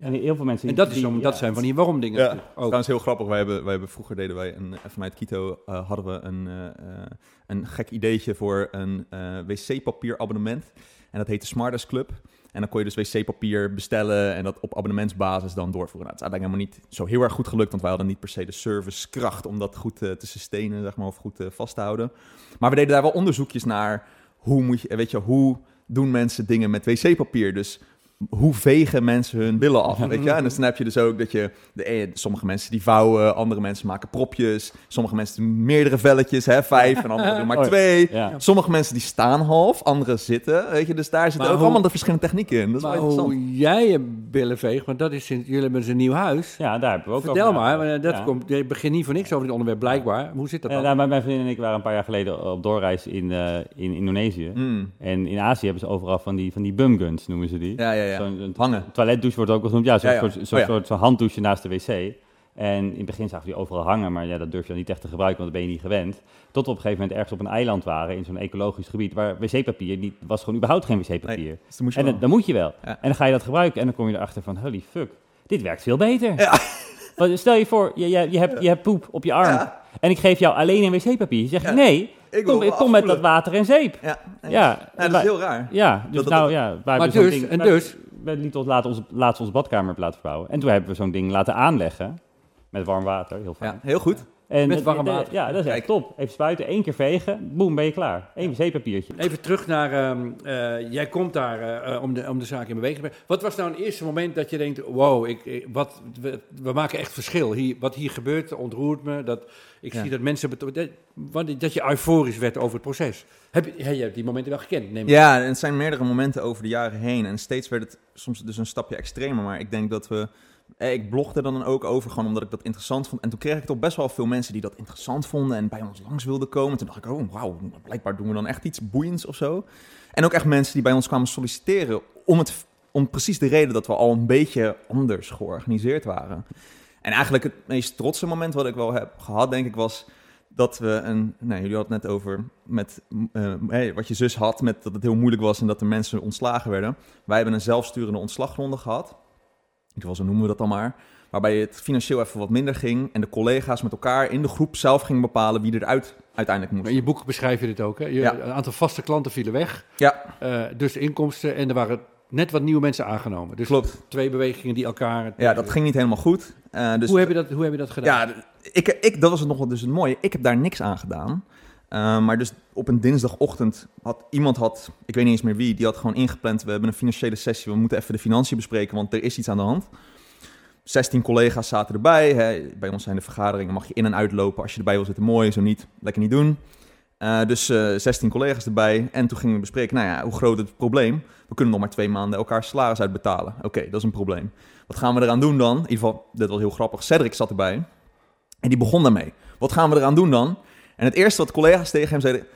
En heel veel mensen. En dat, is om, dat zijn van die waarom dingen. Ja, ook. trouwens heel grappig. Wij hebben, wij hebben vroeger deden wij een, vanuit Kito uh, hadden we een, uh, een gek ideetje voor een uh, wc-papier abonnement. En dat heette Smartest Club. En dan kon je dus wc-papier bestellen en dat op abonnementsbasis dan doorvoeren. Nou, het is eigenlijk helemaal niet zo heel erg goed gelukt, want wij hadden niet per se de servicekracht om dat goed te sustainen, zeg maar, of goed vast te houden. Maar we deden daar wel onderzoekjes naar. Hoe moet je, weet je, hoe doen mensen dingen met wc-papier? Dus hoe vegen mensen hun billen af, weet je? En dus dan heb je dus ook dat je... De, eh, sommige mensen die vouwen, andere mensen maken propjes. Sommige mensen doen meerdere velletjes, hè, vijf. En anderen doen maar *laughs* oh twee. Sommige mensen die staan half, anderen zitten, weet je? Dus daar zitten ook allemaal de verschillende technieken in. Dat is maar hoe jij je billen veegt, want dat is... Jullie hebben dus een nieuw huis. Ja, daar hebben we ook Vertel maar, dat komt, je begint niet voor niks over dit onderwerp, blijkbaar. Hoe zit dat dan? Nou, mijn vriendin en ik waren een paar jaar geleden op doorreis in, uh, in Indonesië. Mm. En in Azië hebben ze overal van die, van die bumguns, noemen ze die. Ja, ja, ja. Zo'n Hangen. toiletdouche wordt ook wel genoemd. Ja, zo'n soort, zo oh, soort, handdouche naast de wc. En in het begin zagen we die overal hangen, maar ja, dat durf je dan niet echt te gebruiken, want dat ben je niet gewend. Tot we op een gegeven moment ergens op een eiland waren, in zo'n ecologisch gebied, waar wc-papier niet, was gewoon überhaupt geen wc-papier. dus en dan, moet je wel. En dan ga je dat gebruiken en dan kom je erachter van, holy fuck, dit werkt veel beter. Ja. Stel je voor, je, je, je, hebt, je hebt poep op je arm en ik geef jou alleen een wc-papier. Je, nee, ik kom, kom met dat water en zeep. Ja, ja. dat is heel raar. Ja, dus nou ja. Maar dus, en dus, we lieten ons laten onze, laatst onze badkamer laten verbouwen. En toen hebben we zo'n ding laten aanleggen. Met warm water, heel fijn. Ja, heel goed. En met warm water. Ja, dat is echt top. Even spuiten, één keer vegen, boem, ben je klaar. Eén wc-papiertje. Even terug naar, um, uh, jij komt daar uh, om, de, om de zaak in beweging. Wat was nou een eerste moment dat je denkt, wow, ik, ik wat, we, we, maken echt verschil. Hier, wat hier gebeurt ontroert me. Dat, ik zie dat mensen, dat, dat je euforisch werd over het proces. Heb je, je hebt die momenten wel gekend, neem Ja, het zijn meerdere momenten over de jaren heen. En steeds werd het soms dus een stapje extremer. Maar ik denk dat we eh, ik blogde dan ook over, gewoon omdat ik dat interessant vond. En toen kreeg ik toch best wel veel mensen die dat interessant vonden en bij ons langs wilden komen. Toen dacht ik, oh wauw, blijkbaar doen we dan echt iets boeiends of zo. En ook echt mensen die bij ons kwamen solliciteren om, het, om precies de reden dat we al een beetje anders georganiseerd waren. En eigenlijk het meest trotse moment wat ik wel heb gehad, denk ik, was dat we een. Nee, jullie hadden het net over met, hey, wat je zus had, met dat het heel moeilijk was en dat er mensen ontslagen werden. Wij hebben een zelfsturende ontslagronde gehad ieder zo noemen we dat dan maar. Waarbij het financieel even wat minder ging. En de collega's met elkaar in de groep zelf gingen bepalen wie eruit uiteindelijk moest. In je boek beschrijf je dit ook. Hè? Je, ja. Een aantal vaste klanten vielen weg. Ja. Uh, dus inkomsten. En er waren net wat nieuwe mensen aangenomen. Dus Klopt. twee bewegingen die elkaar... Ja, dat ging niet helemaal goed. Uh, dus hoe, heb je dat, hoe heb je dat gedaan? Ja, ik, ik, dat was het nog wel dus het mooie. Ik heb daar niks aan gedaan. Uh, maar dus op een dinsdagochtend had iemand, had, ik weet niet eens meer wie, die had gewoon ingepland. We hebben een financiële sessie, we moeten even de financiën bespreken, want er is iets aan de hand. 16 collega's zaten erbij. Hè. Bij ons zijn de vergaderingen, mag je in en uitlopen. Als je erbij wil zitten, mooi. Zo niet, lekker niet doen. Uh, dus uh, eh, 16 collega's erbij. En toen gingen we bespreken, nou ja, hoe groot het probleem? We kunnen nog maar twee maanden elkaar salaris uitbetalen. Oké, dat is een probleem. Wat gaan we eraan doen dan? In ieder geval, dit was heel grappig. Cedric zat erbij. En die begon daarmee. Wat gaan we eraan doen dan? En het eerste wat collega's tegen hem zeiden,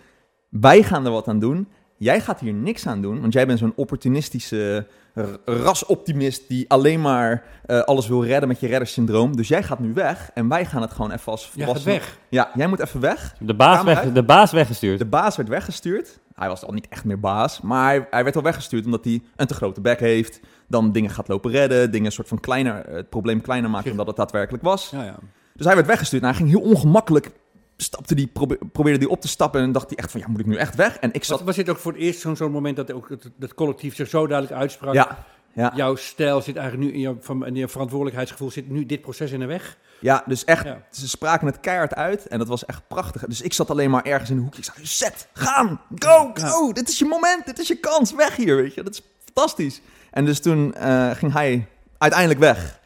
wij gaan er wat aan doen. Jij gaat hier niks aan doen, want jij bent zo'n opportunistische rasoptimist die alleen maar uh, alles wil redden met je reddersyndroom. Dus jij gaat nu weg en wij gaan het gewoon even als volwassenen... weg? Ja, jij moet even weg. De baas, weg, de baas weggestuurd. De baas werd weggestuurd. hij was al niet echt meer baas, maar hij, hij werd wel weggestuurd omdat hij een te grote bek heeft. Dan dingen gaat lopen redden, dingen een soort van kleiner, het probleem kleiner maken dan dat het daadwerkelijk was. Ja, ja. Dus hij werd weggestuurd en hij ging heel ongemakkelijk, stapte die, probe- probeerde die op te stappen en dacht hij echt van, ja, moet ik nu echt weg? En ik zat... Was, dit ook voor het eerst zo'n zo'n moment dat ook het, het collectief zich zo duidelijk uitsprak? Ja, ja, Jouw stijl zit eigenlijk nu in je, van, je verantwoordelijkheidsgevoel zit nu dit proces in de weg. ja, dus echt, Ja. ze spraken het keihard uit en dat was echt prachtig. Dus ik zat alleen maar ergens in een hoekje. Ik zei, zet, gaan, go, go, dit is je moment, dit is je kans, weg hier, weet je. Dat is fantastisch. En dus toen eh, ging hij uiteindelijk weg.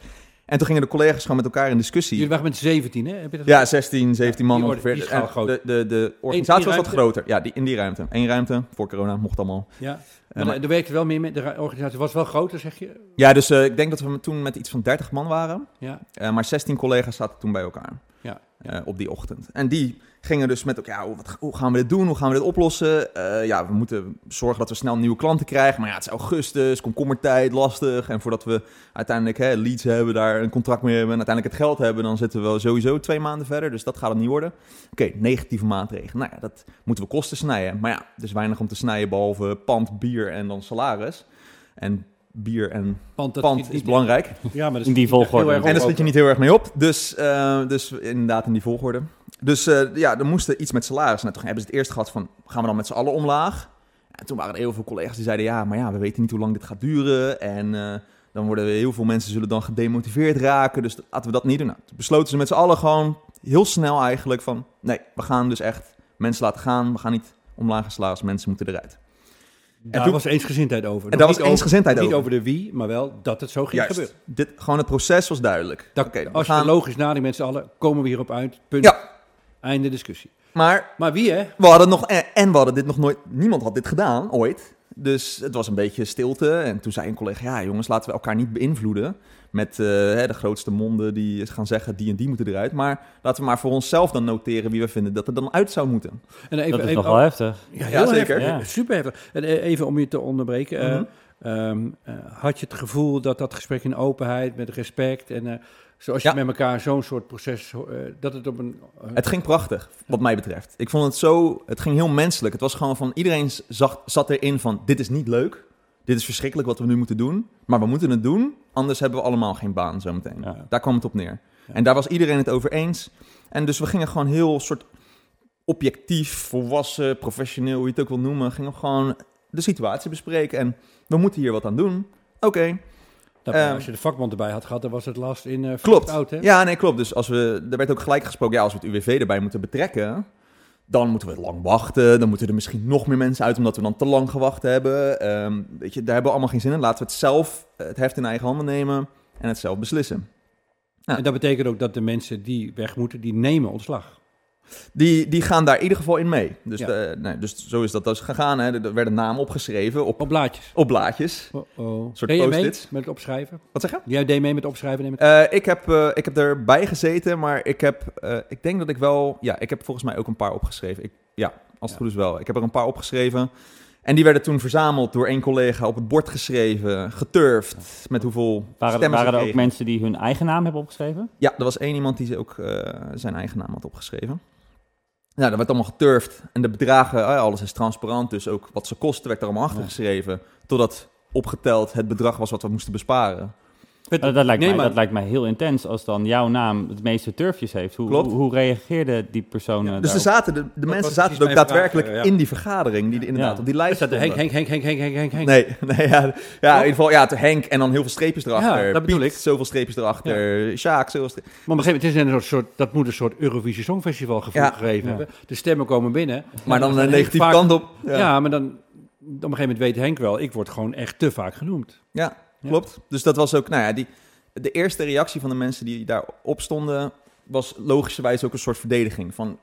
En toen gingen de collega's gewoon met elkaar in discussie. Jullie waren met 17, hè? Heb je dat Ja, 16, 17 man orde- ongeveer. En. De, de, de organisatie was wat groter. Ja, die, in die ruimte. Eén ruimte, voor corona, mocht allemaal. Ja. Maar maar- er werkte wel meer met de organisatie. was wel groter, zeg je? Ja, dus eh, ik denk dat we toen met iets van 30 man waren. Ja. Eh, maar 16 collega's zaten toen bij elkaar. Ja. eh, op die ochtend. En die gingen dus met ja, wat, hoe gaan we dit doen? Hoe gaan we dit oplossen? Eh, ja, we moeten zorgen dat we snel nieuwe klanten krijgen. Maar ja, het is augustus, komkommertijd, lastig. En voordat we uiteindelijk hè, leads hebben, daar een contract mee hebben... en uiteindelijk het geld hebben, dan zitten we wel sowieso twee maanden verder. Dus dat gaat het niet worden. Oké, negatieve maatregelen. Nou ja, dat moeten we kosten snijden. Maar ja, er is weinig om te snijden behalve pand, bier en dan salaris. En bier en dat pand is belangrijk. Ja, maar dat In die volgorde. heel erg En daar schiet je niet heel erg mee op. Dus, eh, dus inderdaad in die volgorde. Dus eh, ja, er moesten iets met salaris. Nou, toen hebben ze het eerst gehad van, gaan we dan met z'n allen omlaag? En toen waren er heel veel collega's die zeiden, ja, maar ja, we weten niet hoe lang dit gaat duren. En eh, dan worden heel veel mensen zullen dan gedemotiveerd raken. Dus laten we dat niet doen. Nou, toen besloten ze met z'n allen gewoon heel snel eigenlijk van, nee, we gaan dus echt mensen laten gaan. We gaan niet omlaag salaris, mensen moeten eruit. Daar toen- was eensgezindheid over. En daar was niet over- eensgezindheid Niet over. de wie, maar wel dat het zo ging Juist, gebeuren. dit, gewoon het proces was duidelijk. Dat, we als je logisch nadenkt met z'n allen, komen we hierop uit. Punt. Ja. Einde discussie. Maar Maar wie, hè? We hadden nog, en, en we hadden dit nog nooit, niemand had dit gedaan, ooit. Dus het was een beetje stilte. En toen zei een collega, ja jongens, laten we elkaar niet beïnvloeden met eh, hè, de grootste monden die gaan zeggen, die en die moeten eruit. Maar laten we maar voor onszelf dan noteren wie we vinden dat er dan uit zou moeten. En even, Dat is even- nog wel heftig. Ja, Ja, zeker. heftig. Ja. Super heftig. En eh, even om je te onderbreken. eh, Mhm. ehm, eh, had je het gevoel dat dat gesprek in openheid, met respect en eh, zoals je Ja. met elkaar zo'n soort proces, eh, dat het op een... Het ging prachtig, wat mij betreft. Ik vond het zo, het ging heel menselijk. Het was gewoon van, iedereen zag, zat erin van, dit is niet leuk. Dit is verschrikkelijk wat we nu moeten doen. Maar we moeten het doen, anders hebben we allemaal geen baan zometeen. Ja. Daar kwam het op neer. Ja. En daar was iedereen het over eens. En dus we gingen gewoon heel soort objectief, volwassen, professioneel, hoe je het ook wil noemen, gingen we gewoon de situatie bespreken. En we moeten hier wat aan doen. Oké, dat- ehm, als je de vakbond erbij had gehad, dan was het last in eh klopt. hè? Ja, nee, klopt. Dus als we, er werd ook gelijk gesproken, ja, als we het UWV erbij moeten betrekken, dan moeten we lang wachten. Dan moeten er misschien nog meer mensen uit, omdat we dan te lang gewacht hebben. Ehm, weet je, daar hebben we allemaal geen zin in. Laten we het zelf, eh, het heft in eigen handen nemen en het zelf beslissen. En dat betekent ook dat de mensen die weg moeten, die nemen ontslag. Die, die gaan daar in ieder geval in mee. Dus, Ja. de- nee, dus zo is dat dus gegaan. Hè. Er werden namen opgeschreven op, Op blaadjes. op blaadjes. Oh, oh. soort Deed je mee post-its. met het opschrijven? Wat zeg je? Jij deed mee met het opschrijven? Eh, ik, heb, eh, ik heb erbij gezeten, maar ik heb, eh, ik denk dat ik wel, ja, ik heb volgens mij ook een paar opgeschreven. Ik, ja, als het Ja. goed is wel. Ik heb er een paar opgeschreven. En die werden toen verzameld door één collega op het bord geschreven, geturfd, met hoeveel Waren, er- stemmen waren er ook mensen die hun eigen naam hebben opgeschreven? Ja, er was één iemand die ook zijn eigen naam had opgeschreven. Nou, dat werd allemaal geturfd. En de bedragen, ja, alles is transparant, dus ook wat ze kosten werd er allemaal achter geschreven. Totdat opgeteld het bedrag was wat we moesten besparen. Dat, dat, lijkt Nee, mij, maar- dat lijkt mij heel intens als dan jouw naam het meeste turfjes heeft. Hoe, Klopt. hoe, hoe reageerde die persoon eh, Dus er daarop? zaten, de, de mensen zaten ook vraag, daadwerkelijk ja. in die vergadering, die inderdaad Ja. op die lijst staat er Henk. Henk, Henk, Henk, Henk, Henk, Henk, Henk. Nee, *laughs* nee ja, ja, in ieder geval, ja, het Henk en dan heel veel streepjes erachter. Ja, dat bedoel Piet, ik. zoveel streepjes erachter. Sjaak, zoveel streepjes. Maar op een gegeven moment is er een soort, dat moet een soort Eurovisie Songfestival gevoel Ja. gegeven Ja. hebben. De stemmen komen binnen. Maar dan En een negatieve kant op. Ja. Ja, maar dan, op een gegeven moment weet Henk wel, ik word gewoon echt te vaak genoemd. ja klopt. Dus dat was ook, nou ja, die, de eerste reactie van de mensen die daarop stonden, was logischerwijs ook een soort verdediging. Van,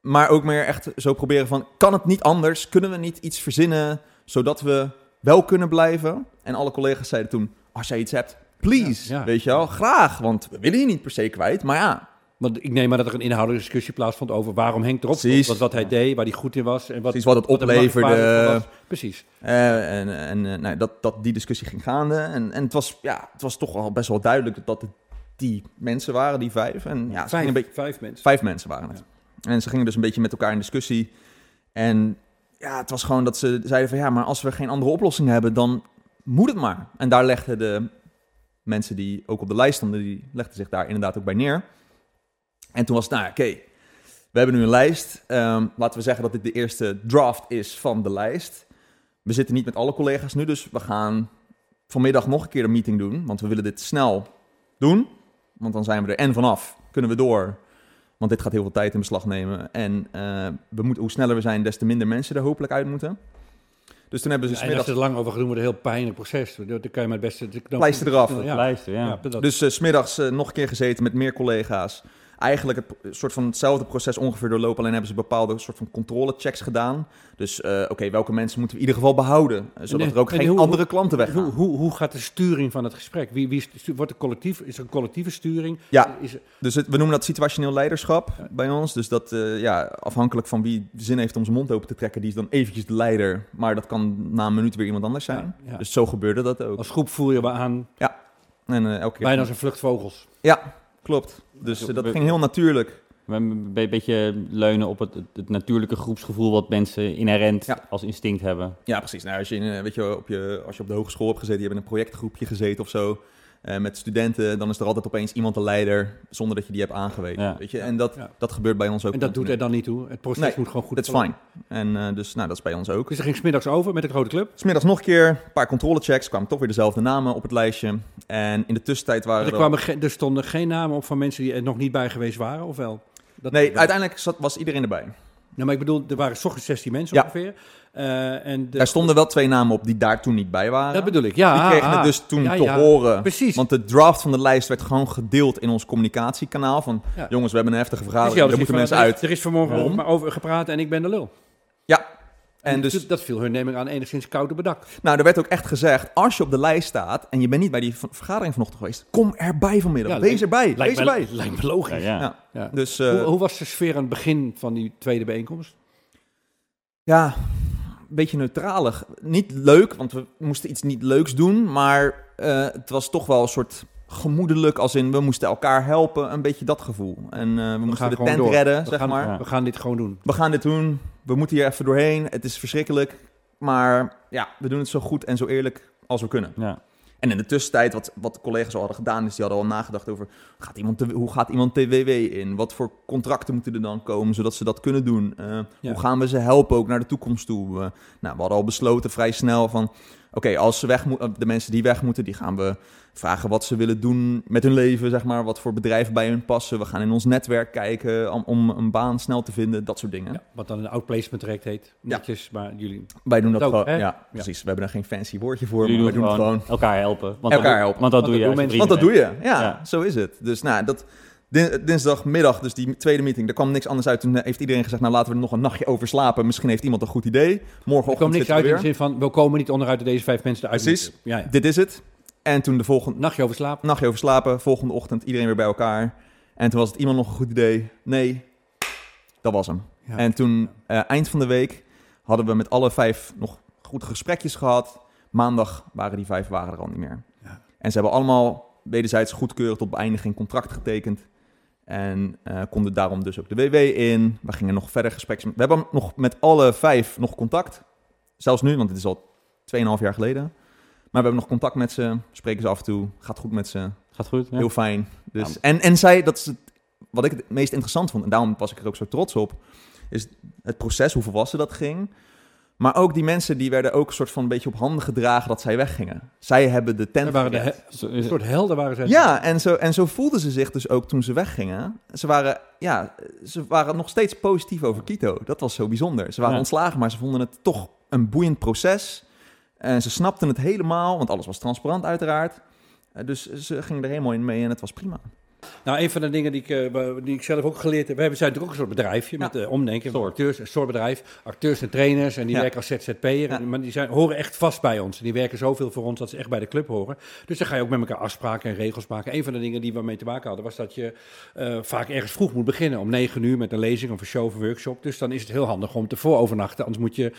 maar ook meer echt zo proberen van, kan het niet anders? Kunnen we niet iets verzinnen, zodat we wel kunnen blijven? En alle collega's zeiden toen, als jij iets hebt, please, Ja, ja. weet je wel, graag. Want we willen je niet per se kwijt, maar ja, Want ik neem maar dat er een inhoudelijke discussie plaatsvond over waarom Henk erop stond. Precies. Wat, wat hij deed, waar hij goed in was. En wat, precies wat het wat opleverde. was. Precies. Eh, en en eh, nou, dat, dat die discussie ging gaande. En, en het, was, ja, het was toch al best wel duidelijk dat het die mensen waren, die vijf. En ja, vijf, een beetje, vijf mensen. vijf mensen waren het. En ze gingen dus een beetje met elkaar in discussie. En ja, het was gewoon dat ze zeiden van ja, maar als we geen andere oplossing hebben, dan moet het maar. En daar legden de mensen die ook op de lijst stonden, die legden zich daar inderdaad ook bij neer. En toen was het, nou oké, we hebben nu een lijst. Um, laten we zeggen dat dit de eerste draft is van de lijst. We zitten niet met alle collega's nu, dus we gaan vanmiddag nog een keer een meeting doen. Want we willen dit snel doen. Want dan zijn we er en vanaf. Kunnen we door. Want dit gaat heel veel tijd in beslag nemen. En uh, we moeten, hoe sneller we zijn, des te minder mensen er hopelijk uit moeten. Dus toen hebben ze... Ja, en als er lang over gedaan wordt, een heel pijnlijk proces. Dan kan je maar het beste... Pleister eraf. Ja. ja. ja dus uh, smiddags uh, nog een keer gezeten met meer collega's eigenlijk het soort van hetzelfde proces ongeveer doorlopen. Alleen hebben ze bepaalde soort van controlechecks gedaan. Dus uh, oké, welke mensen moeten we in ieder geval behouden? Zodat er ook geen andere klanten weggaan. Hoe, hoe, hoe, gaat de sturing van het gesprek? Wie, wie wordt er collectief? Is er een collectieve sturing? Ja, is er... dus het, we noemen dat situationeel leiderschap ja. bij ons. Dus dat uh, ja, afhankelijk van wie zin heeft om zijn mond open te trekken, die is dan eventjes de leider. Maar dat kan na een minuut weer iemand anders zijn. Ja, dus zo gebeurde dat ook. Als groep voer je we aan. Ja. En, uh, elke keer Bijna als een vluchtvogels. Ja, Klopt. Dus dat ging heel natuurlijk. We een beetje leunen op het, het, natuurlijke groepsgevoel wat mensen inherent als instinct hebben. Ja, precies. Nou, als, je, weet je, op je, als je op de hogeschool hebt gezeten, je hebt in een projectgroepje gezeten of zo. Uh, met studenten, dan is er altijd opeens iemand de leider zonder dat je die hebt aangewezen. Ja. Weet je? En dat, ja. dat gebeurt bij ons ook. En dat doet er dan niet toe. Het proces moet gewoon goed. Dat is fijn. En uh, dus nou, dat is bij ons ook. Dus er ging smiddags over met de grote club? Smiddags nog een keer, een paar controlechecks, kwamen toch weer dezelfde namen op het lijstje. En in de tussentijd waren er... Kwamen er, er stonden geen namen op van mensen die er nog niet bij geweest waren, of wel? Dat nee, uiteindelijk zat, was iedereen erbij. Nou, maar ik bedoel, er waren ochtends 16 mensen ongeveer. Uh, en de... Er stonden wel twee namen op die daar toen niet bij waren. Dat bedoel ik, ja. Die kregen het dus toen te horen. Precies. Want de draft van de lijst werd gewoon gedeeld in ons communicatiekanaal. Van, jongens, we hebben een heftige vergadering, dus er moeten mensen uit. Er is vanmorgen over gepraat en ik ben de lul. Ja, en dus, dat viel hun neming aan enigszins koud op bedak. Nou, er werd ook echt gezegd, als je op de lijst staat en je bent niet bij die vergadering vanochtend geweest, kom erbij vanmiddag. Ja, wees erbij, wees erbij. Lijkt me logisch. Ja, ja. Dus, uh, hoe, hoe, was de sfeer aan het begin van die tweede bijeenkomst? Ja, een beetje neutralig. Niet leuk, want we moesten iets niet leuks doen, maar uh, het was toch wel een soort gemoedelijk, als in we moesten elkaar helpen, een beetje dat gevoel. En uh, we, we, moesten de tent door. redden, we zeg gaan, maar. We gaan dit gewoon doen. We gaan dit doen. We moeten hier even doorheen. Het is verschrikkelijk, maar ja, we doen het zo goed en zo eerlijk als we kunnen. Ja. En in de tussentijd, wat, wat de collega's al hadden gedaan, is die hadden al nagedacht over gaat iemand te, hoe gaat iemand TWW in? Wat voor contracten moeten er dan komen, zodat ze dat kunnen doen? Uh, ja. Hoe gaan we ze helpen ook naar de toekomst toe? Uh, nou, we hadden al besloten vrij snel van oké, als ze weg moeten, de mensen die weg moeten, die gaan we vragen wat ze willen doen met hun leven, zeg maar, wat voor bedrijven bij hun passen. We gaan in ons netwerk kijken om, om een baan snel te vinden, dat soort dingen. Ja, wat dan een outplacement traject heet, netjes, ja. maar jullie... Wij doen dat ook, gewoon, ja, precies. We hebben er geen fancy woordje voor, jullie maar we doen gewoon, gewoon elkaar helpen. Want elkaar helpen. Want dat doe je mensen. Want dat doe je, ja, zo is het. Dus nou, dat... Dinsdagmiddag, dus die tweede meeting, er kwam niks anders uit. Toen heeft iedereen gezegd, nou laten we er nog een nachtje over slapen. Misschien heeft iemand een goed idee. Morgenochtend Er kwam niks uit in de zin van, we komen niet onderuit deze vijf mensen eruit. Precies, ja, ja. dit is het. En toen de volgende... Nachtje over slapen. Nachtje over slapen, volgende ochtend iedereen weer bij elkaar. En toen was het iemand nog een goed idee. Nee, dat was hem. Ja. En toen, uh, eind van de week, hadden we met alle vijf nog goede gesprekjes gehad. Maandag waren die vijf waren er al niet meer. Ja. En ze hebben allemaal wederzijds goedkeurig tot beëindiging contract getekend. En uh, konden daarom dus ook de WW in. We gingen nog verder gesprekken. We hebben nog met alle vijf nog contact. Zelfs nu, want het is al 2,5 jaar geleden. Maar we hebben nog contact met ze. Spreken ze af en toe. Gaat goed met ze. Gaat goed. Ja. Heel fijn. Dus, ja. en, en zij, dat is het, wat ik het meest interessant vond. En daarom was ik er ook zo trots op. Is het proces, hoe volwassen dat ging. Maar ook die mensen die werden ook een soort van een beetje op handen gedragen dat zij weggingen. Zij hebben de tent. Waren de een soort helden waren zij. Ja, en zo, en zo voelden ze zich dus ook toen ze weggingen. Ze waren, ja, ze waren nog steeds positief over Quito. Dat was zo bijzonder. Ze waren ja. ontslagen, maar ze vonden het toch een boeiend proces. En ze snapten het helemaal, want alles was transparant uiteraard. Dus ze gingen er helemaal in mee en het was prima. Nou, een van de dingen die ik, uh, die ik zelf ook geleerd heb. We hebben zijn natuurlijk ook een soort bedrijfje met uh, omdenken. Soort. Acteurs, een soort bedrijf. Acteurs en trainers. En die werken als ZZP'er. Maar die zijn, horen echt vast bij ons. En die werken zoveel voor ons dat ze echt bij de club horen. Dus dan ga je ook met elkaar afspraken en regels maken. Een van de dingen die we mee te maken hadden was dat je uh, vaak ergens vroeg moet beginnen. Om negen uur met een lezing of een show of een workshop. Dus dan is het heel handig om te voorovernachten. Anders moet je,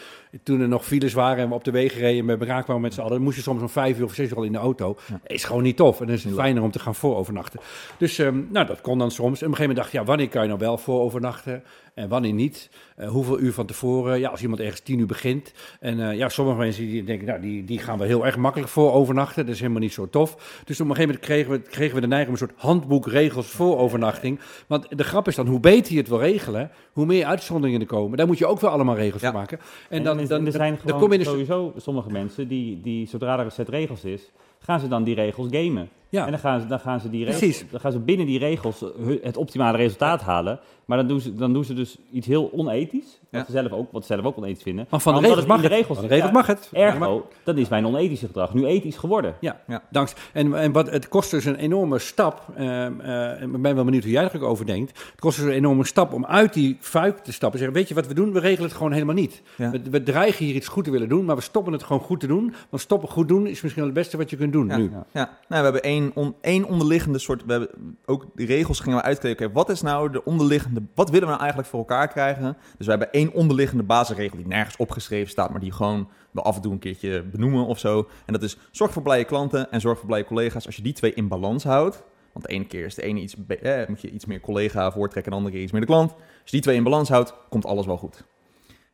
toen er nog files waren en we op de wegen reden en met elkaar kwamen met z'n allen. Moest je soms om vijf uur of zes uur al in de auto. Ja. Is gewoon niet tof. En dan is het fijner om te gaan voorovernachten. Dus Dus ehm, nou, dat kon dan soms. En op een gegeven moment dacht ik, ja, wanneer kan je nou wel voor overnachten en wanneer niet? Uh, hoeveel uur van tevoren? Ja, als iemand ergens tien uur begint. En uh, ja, sommige mensen die denken, nou, die, die gaan we heel erg makkelijk voor overnachten. Dat is helemaal niet zo tof. Dus op een gegeven moment kregen we, kregen we de neiging om een soort handboek regels voor overnachting. Want de grap is dan, hoe beter je het wil regelen, hoe meer uitzonderingen er komen. Daar moet je ook wel allemaal regels voor maken. En, dan, dan, dan, er zijn gewoon dan kom je sowieso sommige mensen die, die, zodra er een set regels is, gaan ze dan die regels gamen. Ja. En dan gaan ze, dan gaan ze, die regels, dan gaan ze binnen die regels het optimale resultaat halen. Maar dan doen ze, dan doen ze dus iets heel onethisch. Wat, ze zelf ook, wat ze zelf ook onethisch vinden. Maar van de regels mag de regels, de regels mag het. Ergo, dat is mijn onethische gedrag. Nu ethisch geworden. Ja, ja. danks. En, en wat, het kost dus een enorme stap. Uh, uh, ik ben wel benieuwd hoe jij er over denkt. Het kost dus een enorme stap om uit die fuik te stappen. Zeggen, weet je wat we doen? We regelen het gewoon helemaal niet. We, we, dreigen hier iets goed te willen doen, maar we stoppen het gewoon goed te doen. Want stoppen goed doen is misschien wel het beste wat je kunt doen nu. Ja, nou, we hebben één, on, één onderliggende soort... We hebben ook die regels gingen we uitkijken. wat is nou de onderliggende... Wat willen we nou eigenlijk voor elkaar krijgen? Dus we hebben één onderliggende basisregel die nergens opgeschreven staat, maar die gewoon we af en toe een keertje benoemen of zo. En dat is zorg voor blije klanten en zorg voor blije collega's. Als je die twee in balans houdt, want de ene keer is de ene iets, eh, moet je iets meer collega voortrekken en de andere keer iets meer de klant. Als je die twee in balans houdt, komt alles wel goed.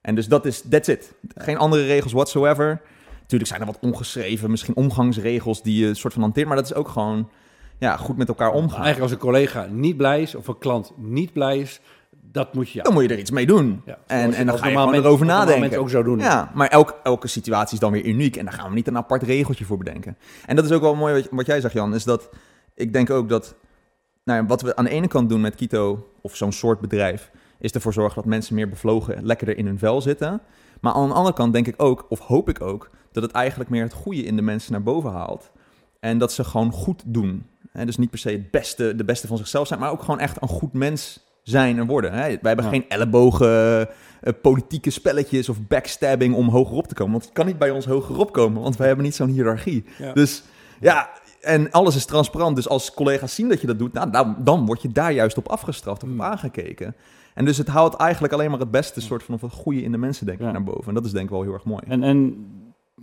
En dus dat is, that's it. Geen andere regels whatsoever. Natuurlijk zijn er wat ongeschreven, misschien omgangsregels die je soort van hanteert, maar dat is ook gewoon ja, goed met elkaar omgaan. Eigenlijk als een collega niet blij is of een klant niet blij is, dat moet je, Dan moet je er iets mee doen. Ja, en, en dan ga je gewoon erover nadenken. ook zo doen. Ja, maar elke, elke situatie is dan weer uniek. En daar gaan we niet een apart regeltje voor bedenken. En dat is ook wel mooi wat, wat jij zegt, Jan. Is dat ik denk ook dat nou ja, wat we aan de ene kant doen met Kito of zo'n soort bedrijf, is ervoor zorgen dat mensen meer bevlogen, lekkerder in hun vel zitten. Maar aan de andere kant denk ik ook, of hoop ik ook, dat het eigenlijk meer het goede in de mensen naar boven haalt. En dat ze gewoon goed doen. dus niet per se het beste, de beste van zichzelf zijn, maar ook gewoon echt een goed mens zijn en worden. Hè? Wij hebben geen ellebogen, uh, politieke spelletjes of backstabbing om hogerop te komen. Want het kan niet bij ons hogerop komen, want wij hebben niet zo'n hiërarchie. Dus ja, en alles is transparant. Dus als collega's zien dat je dat doet, nou, dan, dan word je daar juist op afgestraft of op hmm. aangekeken. En dus het houdt eigenlijk alleen maar het beste soort van of het goede in de mensen denk ik naar boven. En dat is denk ik wel heel erg mooi. En, en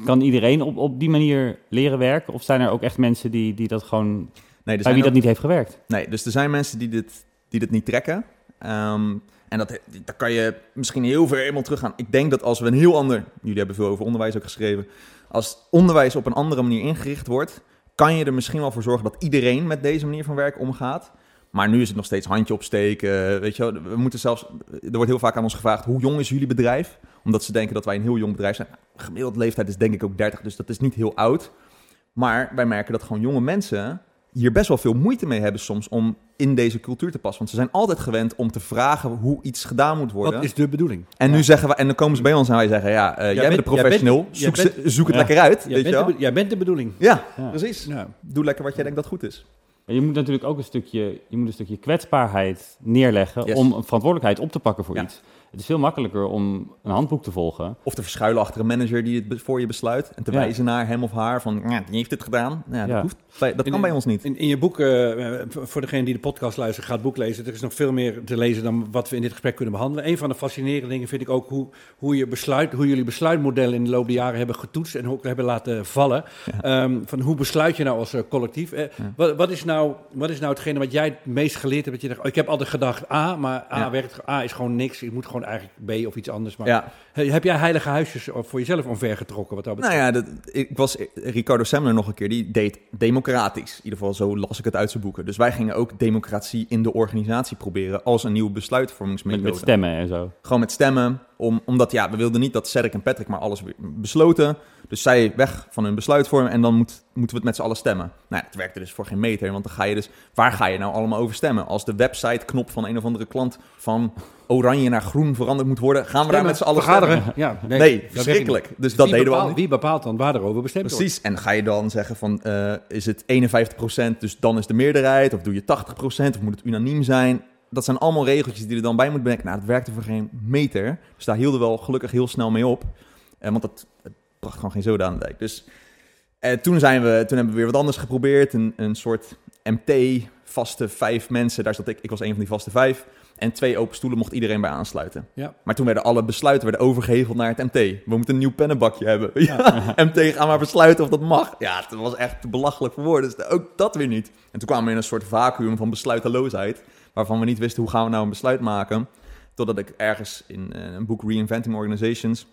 kan iedereen op, op die manier leren werken? Of zijn er ook echt mensen die, die dat gewoon... Nee, bij wie dat niet heeft gewerkt? Nee, dus er zijn mensen die dit die dit niet trekken. Ehm, en dat, daar kan je misschien heel ver helemaal teruggaan. Ik denk dat als we een heel ander... Jullie hebben veel over onderwijs ook geschreven. Als onderwijs op een andere manier ingericht wordt... kan je er misschien wel voor zorgen dat iedereen met deze manier van werk omgaat. Maar nu is het nog steeds handje opsteken. Weet je wel, we moeten zelfs... Er wordt heel vaak aan ons gevraagd... hoe jong is jullie bedrijf? Omdat ze denken dat wij een heel jong bedrijf zijn. Gemiddeld leeftijd is denk ik ook 30, dus dat is niet heel oud. Maar wij merken dat gewoon jonge mensen hier best wel veel moeite mee hebben soms om in deze cultuur te passen. Want ze zijn altijd gewend om te vragen hoe iets gedaan moet worden. Dat is de bedoeling. En nu zeggen we, en dan komen ze bij ons en wij zeggen, ja, uh, jij, bent de professional, zoek, zoek, het lekker uit. Jij, weet bent, de, jij bent de bedoeling. Ja, precies. Doe lekker wat jij denkt dat goed is. Je moet natuurlijk ook een stukje, je moet een stukje kwetsbaarheid neerleggen om een verantwoordelijkheid op te pakken voor iets. Het is veel makkelijker om een handboek te volgen. Of te verschuilen achter een manager die het voor je besluit. En te wijzen naar hem of haar van, ja, die heeft het gedaan. Ja, dat, hoeft, dat kan bij ons niet. In, in je boek, uh, voor degene die de podcast luistert, gaat het boek lezen. Er is nog veel meer te lezen dan wat we in dit gesprek kunnen behandelen. Een van de fascinerende dingen vind ik ook hoe, hoe, je besluit, hoe jullie besluitmodellen in de loop der jaren hebben getoetst en ook hebben laten vallen. Um, van hoe besluit je nou als uh, collectief? Uh, wat, wat, is nou, wat is nou hetgene wat jij het meest geleerd hebt? Dat je dacht, oh, ik heb altijd gedacht A, maar A, werkt, A is gewoon niks. Ik moet gewoon eigenlijk B of iets anders. Maar ja. heb jij heilige huisjes voor jezelf omvergetrokken? Wat dat betreft? Nou ja, dat, ik was Ricardo Semler nog een keer, die deed democratisch. In ieder geval, zo las ik het uit zijn boeken. Dus wij gingen ook democratie in de organisatie proberen als een nieuwe besluitvormingsmethode. Met, met stemmen en zo? Gewoon met stemmen. Om, omdat ja, we wilden niet dat Cedric en Patrick maar alles besloten. Dus zij weg van hun besluitvorming en dan moet, moeten we het met z'n allen stemmen. Nou, het werkte dus voor geen meter, want dan ga je dus... Waar ga je nou allemaal over stemmen? Als de website-knop van een of andere klant van oranje naar groen veranderd moet worden, gaan we daar met z'n allen vergaderen? Ja, nee, nee verschrikkelijk. Dus, dus dat deden bepaalt, we al Wie bepaalt dan waar erover bestemd Precies, en ga je dan zeggen van, uh, is het 51%, dus dan is de meerderheid, of doe je 80%, of moet het unaniem zijn? Dat zijn allemaal regeltjes die er dan bij moet bedenken. Nou, dat werkte voor geen meter. Dus daar hielden we wel gelukkig heel snel mee op. Uh, want dat, bracht gewoon geen zoden aan de dijk. Dus uh, toen, zijn we, toen hebben we weer wat anders geprobeerd. Een, een soort MT, vaste vijf mensen. Daar zat ik, ik was een van die vaste vijf. En twee open stoelen mocht iedereen bij aansluiten. Ja. Maar toen werden alle besluiten werden overgeheveld naar het MT. We moeten een nieuw pennenbakje hebben. *laughs* Ja. MT, ga maar besluiten of dat mag. Ja, het was echt belachelijk voor woorden. Dus ook dat weer niet. En toen kwamen we in een soort vacuüm van besluiteloosheid. Waarvan we niet wisten hoe gaan we nou een besluit maken. Totdat ik ergens in uh, een boek Reinventing Organizations...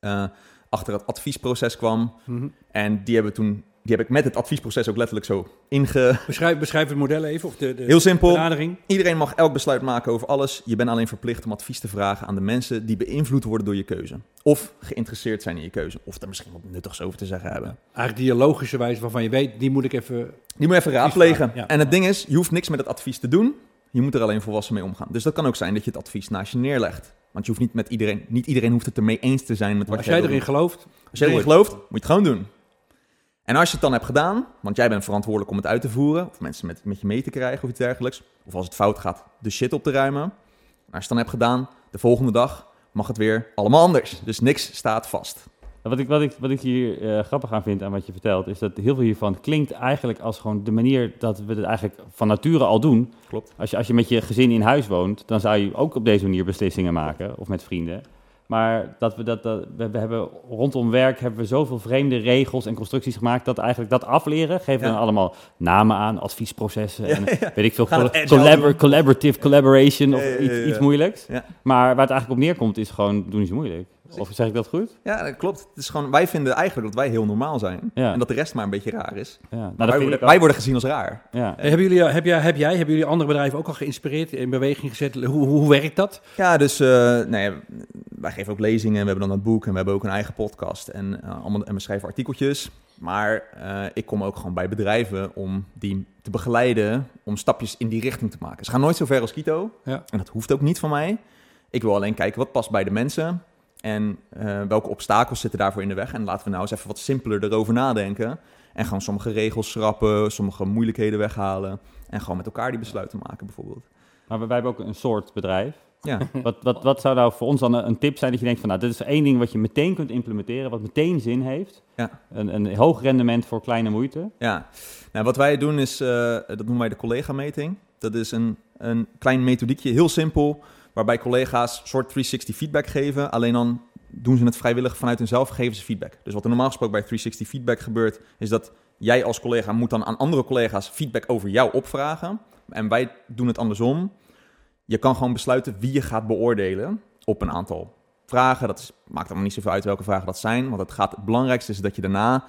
Uh, achter het adviesproces kwam. Mm-hmm. En die hebben toen die heb ik met het adviesproces ook letterlijk zo inge... Beschrijf, beschrijf het model even, of de, de Heel simpel. benadering. Iedereen mag elk besluit maken over alles. Je bent alleen verplicht om advies te vragen aan de mensen die beïnvloed worden door je keuze. Of geïnteresseerd zijn in je keuze. Of er misschien wat nuttigs over te zeggen hebben. Eigenlijk die logische wijze waarvan je weet, die moet ik even... Die moet je even raadplegen. Ja. En het ding is, je hoeft niks met het advies te doen. Je moet er alleen volwassen mee omgaan. Dus dat kan ook zijn dat je het advies naast je neerlegt. Want je hoeft niet met iedereen, niet iedereen hoeft het ermee eens te zijn met wat als jij erin doet. gelooft. Als jij erin gelooft, moet je het gewoon doen. En als je het dan hebt gedaan, want jij bent verantwoordelijk om het uit te voeren, of mensen met, met je mee te krijgen of iets dergelijks, of als het fout gaat, de shit op te ruimen. En als je het dan hebt gedaan, de volgende dag mag het weer allemaal anders. Dus niks staat vast. Wat ik, wat ik, wat ik hier uh, grappig aan vind aan wat je vertelt, is dat heel veel hiervan klinkt eigenlijk als gewoon de manier dat we het eigenlijk van nature al doen. Klopt. Als je, als je met je gezin in huis woont, dan zou je ook op deze manier beslissingen maken, of met vrienden. Maar dat we dat, dat we, we, hebben rondom werk hebben we zoveel vreemde regels en constructies gemaakt dat eigenlijk dat afleren geven we Ja. dan allemaal namen aan, adviesprocessen en Ja, weet ik veel collabor- collaborative collaboration of iets, iets moeilijks. Maar waar het eigenlijk op neerkomt is gewoon doen niet zo moeilijk. Of zeg ik dat goed? Ja, dat klopt. Het is gewoon, wij vinden eigenlijk dat wij heel normaal zijn. Ja. En dat de rest maar een beetje raar is. Ja. Nou, wij, worden, wij gezien als raar. Ja. Hebben jullie, heb, jij, heb jij, hebben jullie andere bedrijven ook al geïnspireerd, in beweging gezet? Hoe, hoe, hoe werkt dat? Ja, dus eh, nee, wij geven ook lezingen. We hebben dan het boek en we hebben ook een eigen podcast. En, eh, allemaal, en we schrijven artikeltjes. Maar eh, ik kom ook gewoon bij bedrijven om die te begeleiden. Om stapjes in die richting te maken. Ze gaan nooit zo ver als Kito. Ja. En dat hoeft ook niet van mij. Ik wil alleen kijken wat past bij de mensen. En eh, welke obstakels zitten daarvoor in de weg. En laten we nou eens even wat simpeler erover nadenken. En gewoon sommige regels schrappen, sommige moeilijkheden weghalen. En gewoon met elkaar die besluiten maken bijvoorbeeld. Maar wij hebben ook een soort bedrijf. Ja, *laughs* Wat, wat, wat zou nou voor ons dan een, een tip zijn dat je denkt van nou, dit is één ding wat je meteen kunt implementeren, wat meteen zin heeft. Ja. Een, een hoog rendement voor kleine moeite. ja. Nou, wat wij doen is, eh, dat noemen wij de collega-meting. Dat is een, een klein methodiekje, heel simpel, waarbij collega's soort 360 feedback geven. Alleen dan doen ze het vrijwillig vanuit hunzelf, geven ze feedback. Dus wat er normaal gesproken bij 360 feedback gebeurt, is dat jij als collega moet dan aan andere collega's feedback over jou opvragen. En wij doen het andersom. Je kan gewoon besluiten wie je gaat beoordelen op een aantal vragen. Dat maakt allemaal niet zoveel uit welke vragen dat zijn. Want het, gaat, het belangrijkste is dat je daarna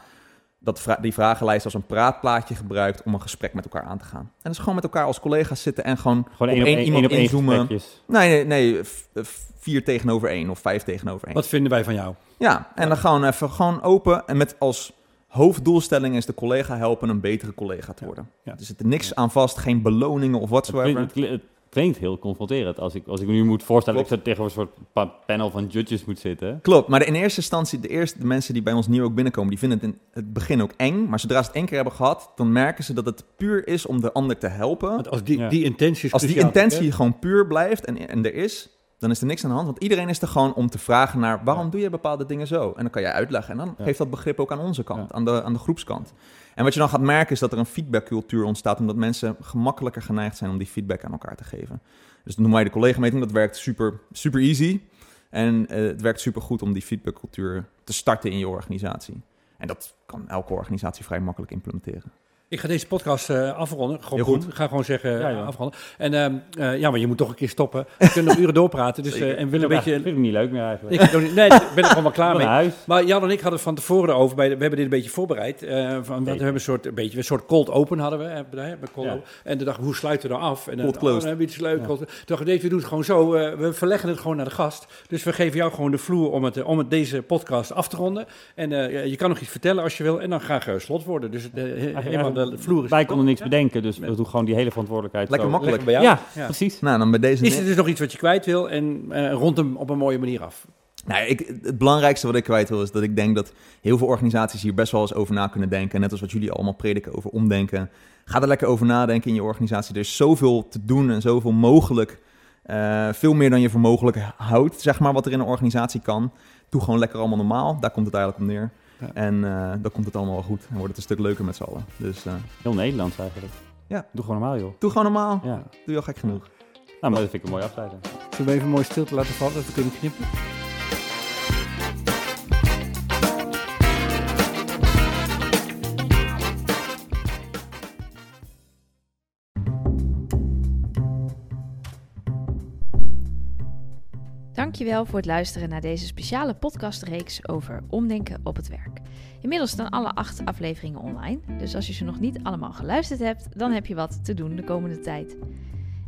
dat vra- die vragenlijst als een praatplaatje gebruikt om een gesprek met elkaar aan te gaan. En dus gewoon met elkaar als collega's zitten en gewoon, Gewoon één op één, iemand één op één inzoomen. Nee, nee, nee, v- vier tegenover één of vijf tegenover één. Wat vinden wij van jou? Ja, en dan gewoon even gewoon open en met als hoofddoelstelling is de collega helpen een betere collega te worden. ja. Er zit er niks aan vast, geen beloningen of whatsoever. het, het klinkt heel confronterend. Als ik, als ik me nu moet voorstellen dat ik zo tegenover een soort pa- panel van judges moet zitten. Klopt, maar in eerste instantie, de eerste de mensen die bij ons nieuw ook binnenkomen, die vinden het in het begin ook eng. Maar zodra ze het één keer hebben gehad, dan merken ze dat het puur is om de ander te helpen. Want als die, Ja. die intentie is Als die intentie hè? gewoon puur blijft en, en er is, dan is er niks aan de hand. Want iedereen is er gewoon om te vragen naar waarom doe je bepaalde dingen zo? En dan kan jij uitleggen. En dan geeft dat begrip ook aan onze kant, aan, de, aan de groepskant. En wat je dan gaat merken is dat er een feedbackcultuur ontstaat, omdat mensen gemakkelijker geneigd zijn om die feedback aan elkaar te geven. Dus noemen wij de collega-meting. Dat werkt super, super easy. En eh, het werkt super goed om die feedbackcultuur te starten in je organisatie. En dat kan elke organisatie vrij makkelijk implementeren. Ik ga deze podcast eh, afronden. Gewoon goed. Ik ga gewoon zeggen Ja, afronden. En ehm, eh, ja, maar je moet toch een keer stoppen. We kunnen nog uren doorpraten. Dus, eh, en willen een Ik vind beetje... het niet leuk meer eigenlijk. Ik, niet- nee, ik ben er gewoon wel klaar mee. huis. Maar Jan en ik hadden het van tevoren over. Bij de- we hebben dit een beetje voorbereid. van, want we hebben een soort, een beetje, een soort cold open hadden we. Hè, cold Ja. En de dag hoe sluiten we nou af? En dan, Cold closed. Oh, dan hebben we iets leuk. Toen dacht ik, we doen het gewoon zo. we verleggen het gewoon naar de gast. Dus we geven jou gewoon de vloer om, het, om het, deze podcast af te ronden. En je kan nog iets vertellen als je wil. En dan graag uh, slotwoorden. Dus he- helemaal de vloer is... Wij konden niks bedenken, dus we doen gewoon die hele verantwoordelijkheid. Lekker zo. makkelijk. Lekker bij jou. Ja, Ja. precies. Nou, dan bij deze... Is er dus nog iets wat je kwijt wil en eh, rond hem op een mooie manier af? Nou, ik, het belangrijkste wat ik kwijt wil is dat ik denk dat heel veel organisaties hier best wel eens over na kunnen denken. Net als wat jullie allemaal prediken over omdenken. Ga er lekker over nadenken in je organisatie. Er is zoveel te doen en zoveel mogelijk. Eh, veel meer dan je voor mogelijk houdt, zeg maar, wat er in een organisatie kan. Doe gewoon lekker allemaal normaal. Daar komt het eigenlijk op neer. Ja. En eh, dan komt het allemaal wel goed. En wordt het een stuk leuker met z'n allen. Dus eh, Heel Nederlands eigenlijk. Ja. Doe gewoon normaal, joh. doe gewoon normaal. Ja. Doe je al gek genoeg. Nou, maar dat vind ik een mooi afsluiten. Zullen we even mooi stilte laten vallen, dat we kunnen knippen? Dankjewel voor het luisteren naar deze speciale podcastreeks over omdenken op het werk. Inmiddels staan alle acht afleveringen online, dus als je ze nog niet allemaal geluisterd hebt, dan heb je wat te doen de komende tijd.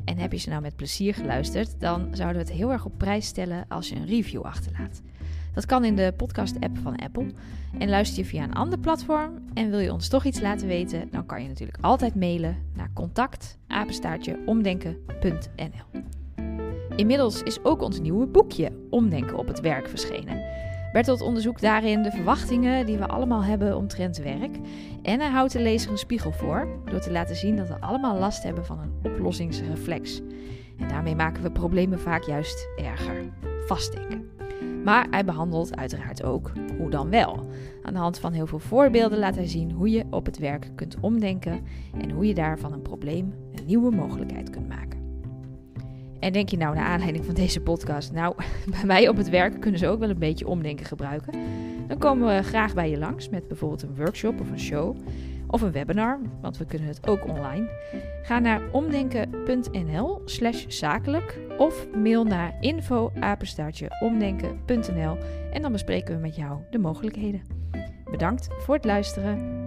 En heb je ze nou met plezier geluisterd, dan zouden we het heel erg op prijs stellen als je een review achterlaat. Dat kan in de podcast-app van Apple. En luister je via een ander platform en wil je ons toch iets laten weten, dan kan je natuurlijk altijd mailen naar contact omdenken.nl. Inmiddels is ook ons nieuwe boekje Omdenken op het werk verschenen. Bertolt onderzoekt daarin de verwachtingen die we allemaal hebben omtrent werk. En hij houdt de lezer een spiegel voor door te laten zien dat we allemaal last hebben van een oplossingsreflex. En daarmee maken we problemen vaak juist erger. Vastdenken. Maar hij behandelt uiteraard ook hoe dan wel. Aan de hand van heel veel voorbeelden laat hij zien hoe je op het werk kunt omdenken en hoe je daar van een probleem een nieuwe mogelijkheid kunt maken. En denk je nou, naar aanleiding van deze podcast, nou, *laughs* bij mij op het werk kunnen ze ook wel een beetje omdenken gebruiken. Dan komen we graag bij je langs met bijvoorbeeld een workshop of een show of een webinar, want we kunnen het ook online. Ga naar omdenken.nl slash zakelijk of mail naar info omdenken.nl en dan bespreken we met jou de mogelijkheden. Bedankt voor het luisteren.